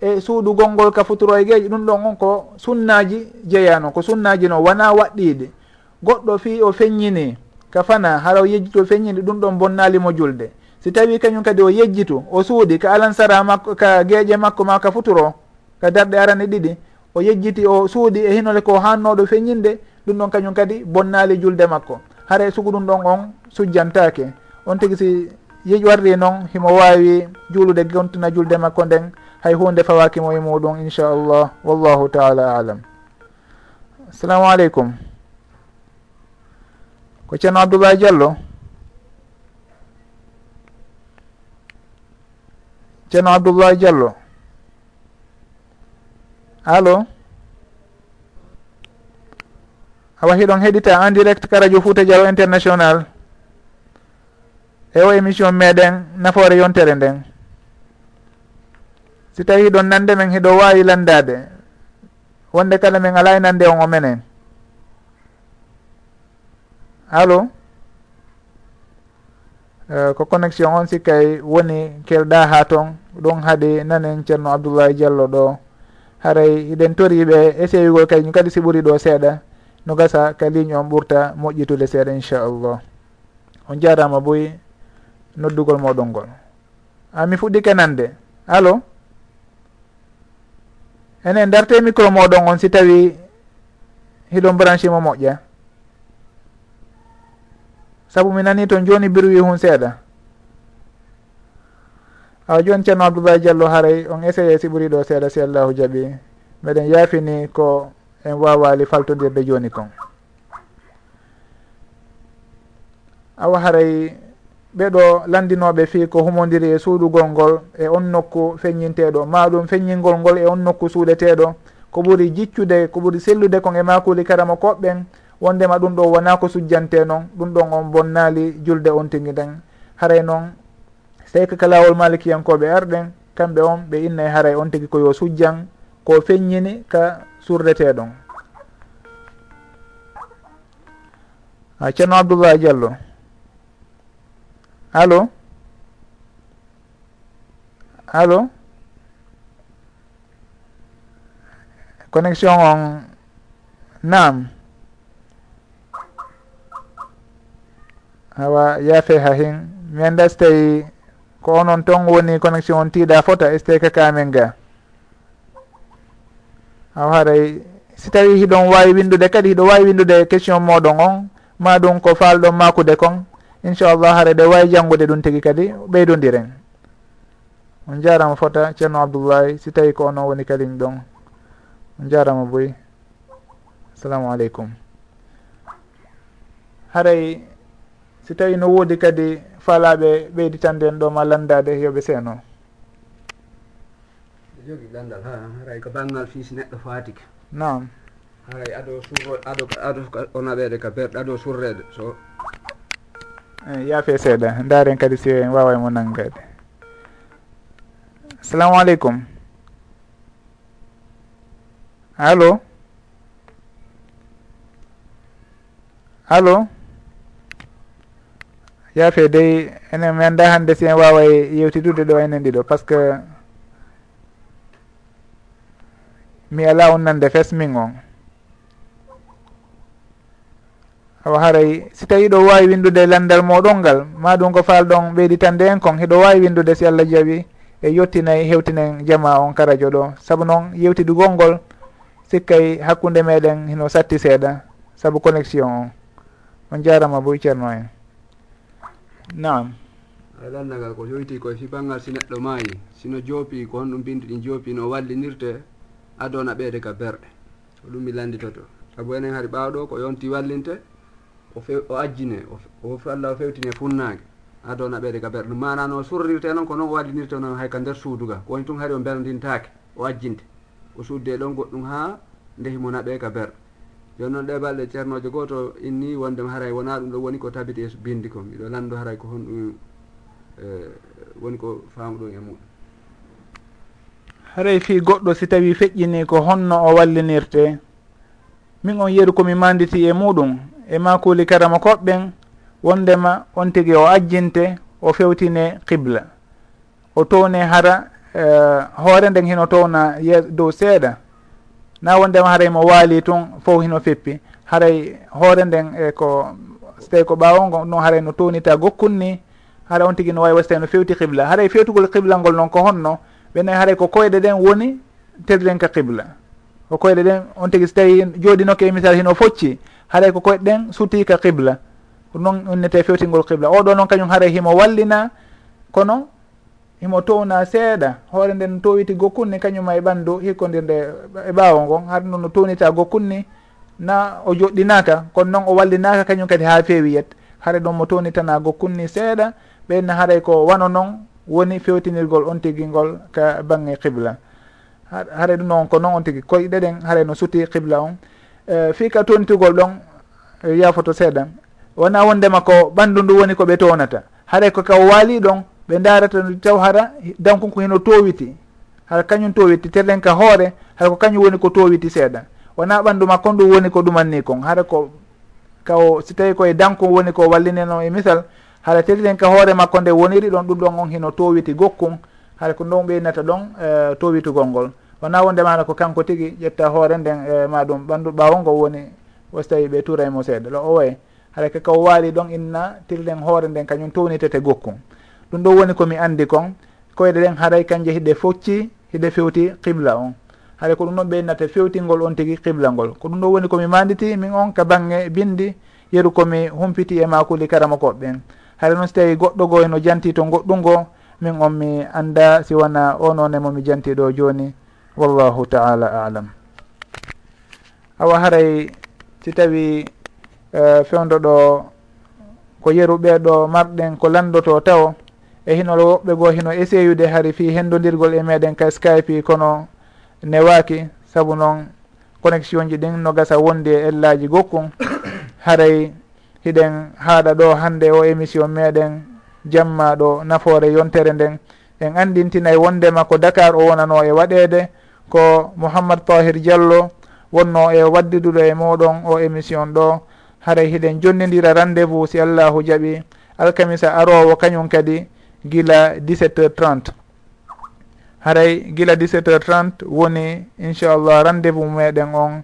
e suudu golngol ka futuro e geeji ɗum ɗon on ko sunnaji jeeyano ko sunnaji noon wona waɗɗiɗe goɗɗo fi o feññini ka fana hara o yejjito feññini ɗum ɗon bonnalimo julde. si tawi kañum kadi o yejjitu o suuɗi ka alansara makko ka gueeƴe makko ma ka futuro ka darɗe arane ɗiɗi o yejjiti o suuɗi e hinole ko hannoɗo feññinde ɗum ɗon kañum kadi bonnali julde makko. Hara sugu ɗum ɗon on sujjantake on tigui si yeƴ warri noon himo wawi juulude gontina julde makko nden hay hunde fawakimo e muɗum inchallah wallahu taala alam assalamu aleykum. Ko ceerno abdoulaye diallo? ceerno abdoullahi diallo. Allo? Awa hiɗon heɗita en direct ka radio fouta dialo international. E o émission meɗen nafoore yontere nden. Si tawi hiɗon nande men hiɗo wawi landade. Wonde kala min ala e nande on o menen. Allo? Eh, ko connexion on sikkay woni kelɗa ha toon ɗum haaɗi nanen ceerno abdoullahi diallo ɗo. Haray eɗen toriɓe essayigol kañum kadi si ɓuuri ɗo seeɗa. No gasa ka ligne on ɓurta moƴƴitude seeɗa inchallah. On jarama boyi noddugol moɗon ngol. A mi fuɗɗi kenande allo? Enen darte micro moɗon on si tawi hiɗon branchi mo moƴƴa. saabu mi nani toon joni birwi hun seeɗa. Awa joni ceerno abdoulaye diallo haray on essayé si ɓuuri ɗo seeɗa si allahu jaaɓi. Meɗen yaafini ko en wawali faltodirde joni kon. Awa haray ɓeɗo landinoɓe fi ko humodiri e suuɗugol ngol e on nokku feññinteɗo maɗum feññingol ngol e on nokku suuɗeteɗo ko ɓuuri jiccude ko ɓuuri sellude kon e makuli karama koɓɓen wondema ɗum ɗo wona ko sujjante noon ɗum ɗon on bonnali julde on tigui ɗen haray noon so tawi kaka lawol malikiyankoɓe arɗen kamɓe on ɓe inna e haray on tigui koyo sujjan ko feññini ka surdeteɗon a ceerno abdoullah diallo. Allo? Allo? Connexion on nam awa yaafe ha hin. Mi anda so tawi ko onon ton woni connexion on tiiɗa fota so tawi ka kamen ga. Awa haray si tawi hiɗon wawi windude kadi hiɗo wawi windude question moɗon on ma ɗum ko falɗon makude kon. Inchallah haara ɗe wawi janggude ɗum tigui kadi ɓeydodiren on jarama fota ceerno abdoullahi si tawi ko onon woni kalim ɗon. On jarama boy assalamu aleykum. Haray si tawi no woodi kadi faalaɓe ɓeyditanden ɗo ma landade yooɓe seeno? Jogi gandal ha haray ko banggal fiisi neɗɗo fatike nam haray ado surro ado ado o naɓede ka berɗe ado surrede so. Eyi yaafe seeɗa. Daren kadi si en wawa mo nanggade assalamu aleykum. Allo? Allo? yaafe dey enen mi annda hande si en waway yewtidude ɗo enen ɗiɗo par ce que mi ala on nande fes min on. Awa haray si tawi ɗo wawi windude landal moɗon ngal ma ɗum ko falɗon ɓeyditande en kon heɗo wawi windude si allah jaaɓi e yettinayyi hewtinen jama on karajo ɗo. Saabu noon yewtidugol ngol sikkay hakkude meɗen hino satti seeɗa. Saabu connexion on. On jarama boy ceerno en. nam aɗa andagal ko yoyti koye fibangal si neɗɗo maayi. Sino joopi ko honɗum bindi ɗin joopi no wallinirte adona ɓeede ka berɗe. Ko ɗum mi landitoto sabu enen hari ɓaawɗo ko yonti wallinte o few o ajjine o allah o fewtine funnaage adona ɓeede ka berɗe. Ɗum mana no surrirte noon ko noon o wallinirte noon hay ka nder suuduga. Ko woni tun hari o belodintaake o ajjinte. O sudde ɗon goɗɗum haa ndehimo naɓee ka berɗe. joni noon ɗe balɗe ceernojo goto inni wondema haray wona ɗum ɗo woni ko tabiti e bindi ko mbiɗo lanndo haray ko honɗum e, woni ko faamu ɗum e muɗum. Haray fi goɗɗo si tawi feƴƴini ko honno o wallinirte min on yeru komi manditi e muɗum e makuli karama koɓɓen wondema on tigi o ajjinte o fewtine qibla. O towne hara uh, hoore nden hino towna dow seeɗa. na wondema haray mo waali tun fof hino feppi. Haray hoore nden e ko so tawi ko ɓaawo ngo noon haray no townita gokkunni. Hara on tigui no wawi wasi tawi no fewti qibla. Haray fewtugol qibla ngol noon ko honno ɓenayi haray ko koyɗe ɗen woni terɗen ka qibla. Ko koyɗe ɗen on tigui so tawi jooɗinoke e misal hino focci haray ko koyɗe ɗen sutti ka qibla ko noon innete fewtingol qibla. Oɗo noon kañum haray himo wallina kono himo towna seeɗa. Hoore nden no towiti gokkunni kañuma e ɓanndu hikkodirde e ɓaawo ngon. Har no no townita gokkunni na o joɗɗinaka kono noon o wallinaka kañum kadi ha feewi yet. Haare ɗon mo townitana gokkunni seeɗa ɓenna haaray ko wano noon woni fewtinirgol on tigi ngol ka bange qibla. Haare ɗum noon ko noon on tigi koyɗe ɗen haare no suti qibla on. Uh, fii ka toonitigol ɗon e, yafoto seeɗa. Wona wondema ko ɓanndu ndu woni ko ɓe townata. Haɗay ko ka waali ɗon ɓe darata taw hara dankon ko heno towiti hara kañum towiti terɗen ka hoore hara ko kañum woni ko towiti seeɗa. Wona ɓanndu ma kon ɗum woni ko ɗumanni kon. Hara ko kao si tawi koye dankon woni ko wallineno e misal hara terɗen ka hoore makko nde woniri ɗon ɗum ɗon on hino towiti gokkon hara ko ɗon ɓeynata ɗon uh, towitugol ngol. Wona wonde mana ko kanko tigi ƴetta hoore nden e ma ɗum ɓanndu ɓaawo ngo woni wosi tawi ɓe turaymo seeɗa. Lo o way hara kaka kaw waali ɗon inna tirɗen hoore nden kañum townitete gokkum ɗum ɗo woni komi andi kon. Koyɗe ɗen haray kanje hiɗe focci hiɗe fewti qibla on. Haɗa ko ɗum ɗon ɓeydinata fewtingol on tigui qibla ngol. Ko ɗum ɗo woni komi manditi min on ka bangge bindi yeru komi humpiti e makuli karama koɓɓen haɗa noon so tawi goɗɗo go eno janti to goɗɗungo min on mi anda si wona onone momi janti ɗo joni wallahu taala alam. Awa haray si tawi eh, uh, fewdo ɗo ko yeru ɓeɗo marɗen ko landoto taw e hinol woɓɓe goo hino essayude hari fi hendodirgol e meɗen ka skype kono newaki saabu noon connexion ji ɗin no gasa wondi e ellaji gokkum haray hiɗen haaɗa ɗo hande o émission meɗen jamma ɗo nafoore yontere nden. En andintinay wondema ko dakar o wonano e waɗede ko mouhammad tahir diallo wonno e waddiduɗo e moɗon o émission ɗo. Haray hiɗen jonnidira rendez vous si allahu jaaɓi alkamisa arowo kañum kadi. gila 17 heures 30 haray gila 17 heures 30 woni inchallah rendez vous meɗen on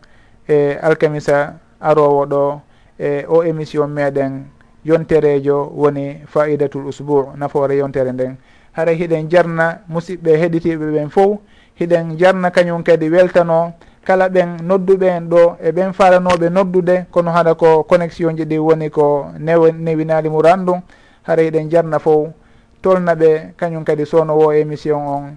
e alkamisa arowo ɗo e o émission meɗen yonterejo woni faidatul usbou nafoore yontere nden. Haray hiɗen jarna musidɓe heɗitiɓe ɓen fof hiɗen jarna kañum kadi weltano kala ɓen nodduɓe en ɗo e ɓen faranoɓe noddude kono haɗa ko connexion ji ɗi woni ko new newinali mu randu hara hiɗen jarna fof tolna ɓe kañum kadi sowno wo émission on.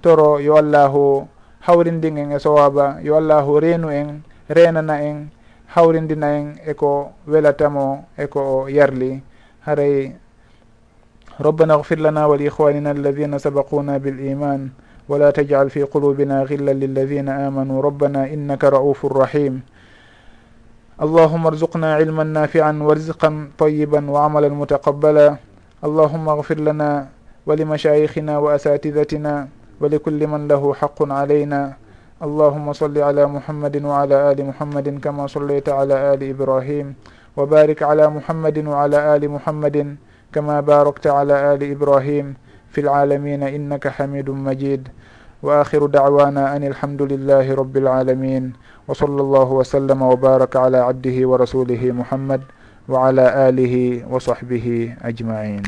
Toro yo allahu hawrindin en e sowaba yo allahu reenu en renana en hawrindina en eko welatamo eko o yarli. Haray ربنا اغفر لنا ولإخواننا الذين سبقونا بالإيمان ولا تجعل في قلوبنا غلا للذين آمنوا ربنا إنك رؤوف رحيم اللهم ارزقنا علما نافعا ورزقا طيبا وعملا متقبلا اللهم اغفر لنا ولمشايخنا وأساتذتنا ولكل من له حق علينا اللهم صل على محمد وعلى آل محمد كما صليت على آل إبراهيم وبارك على محمد وعلى آل محمد كما باركت على آل إبراهيم في العالمين إنك حميد مجيد وآخر دعوانا أن الحمد لله رب العالمين وصلى الله وسلم وبارك على عبده ورسوله محمد وعلى آله وصحبه أجمعين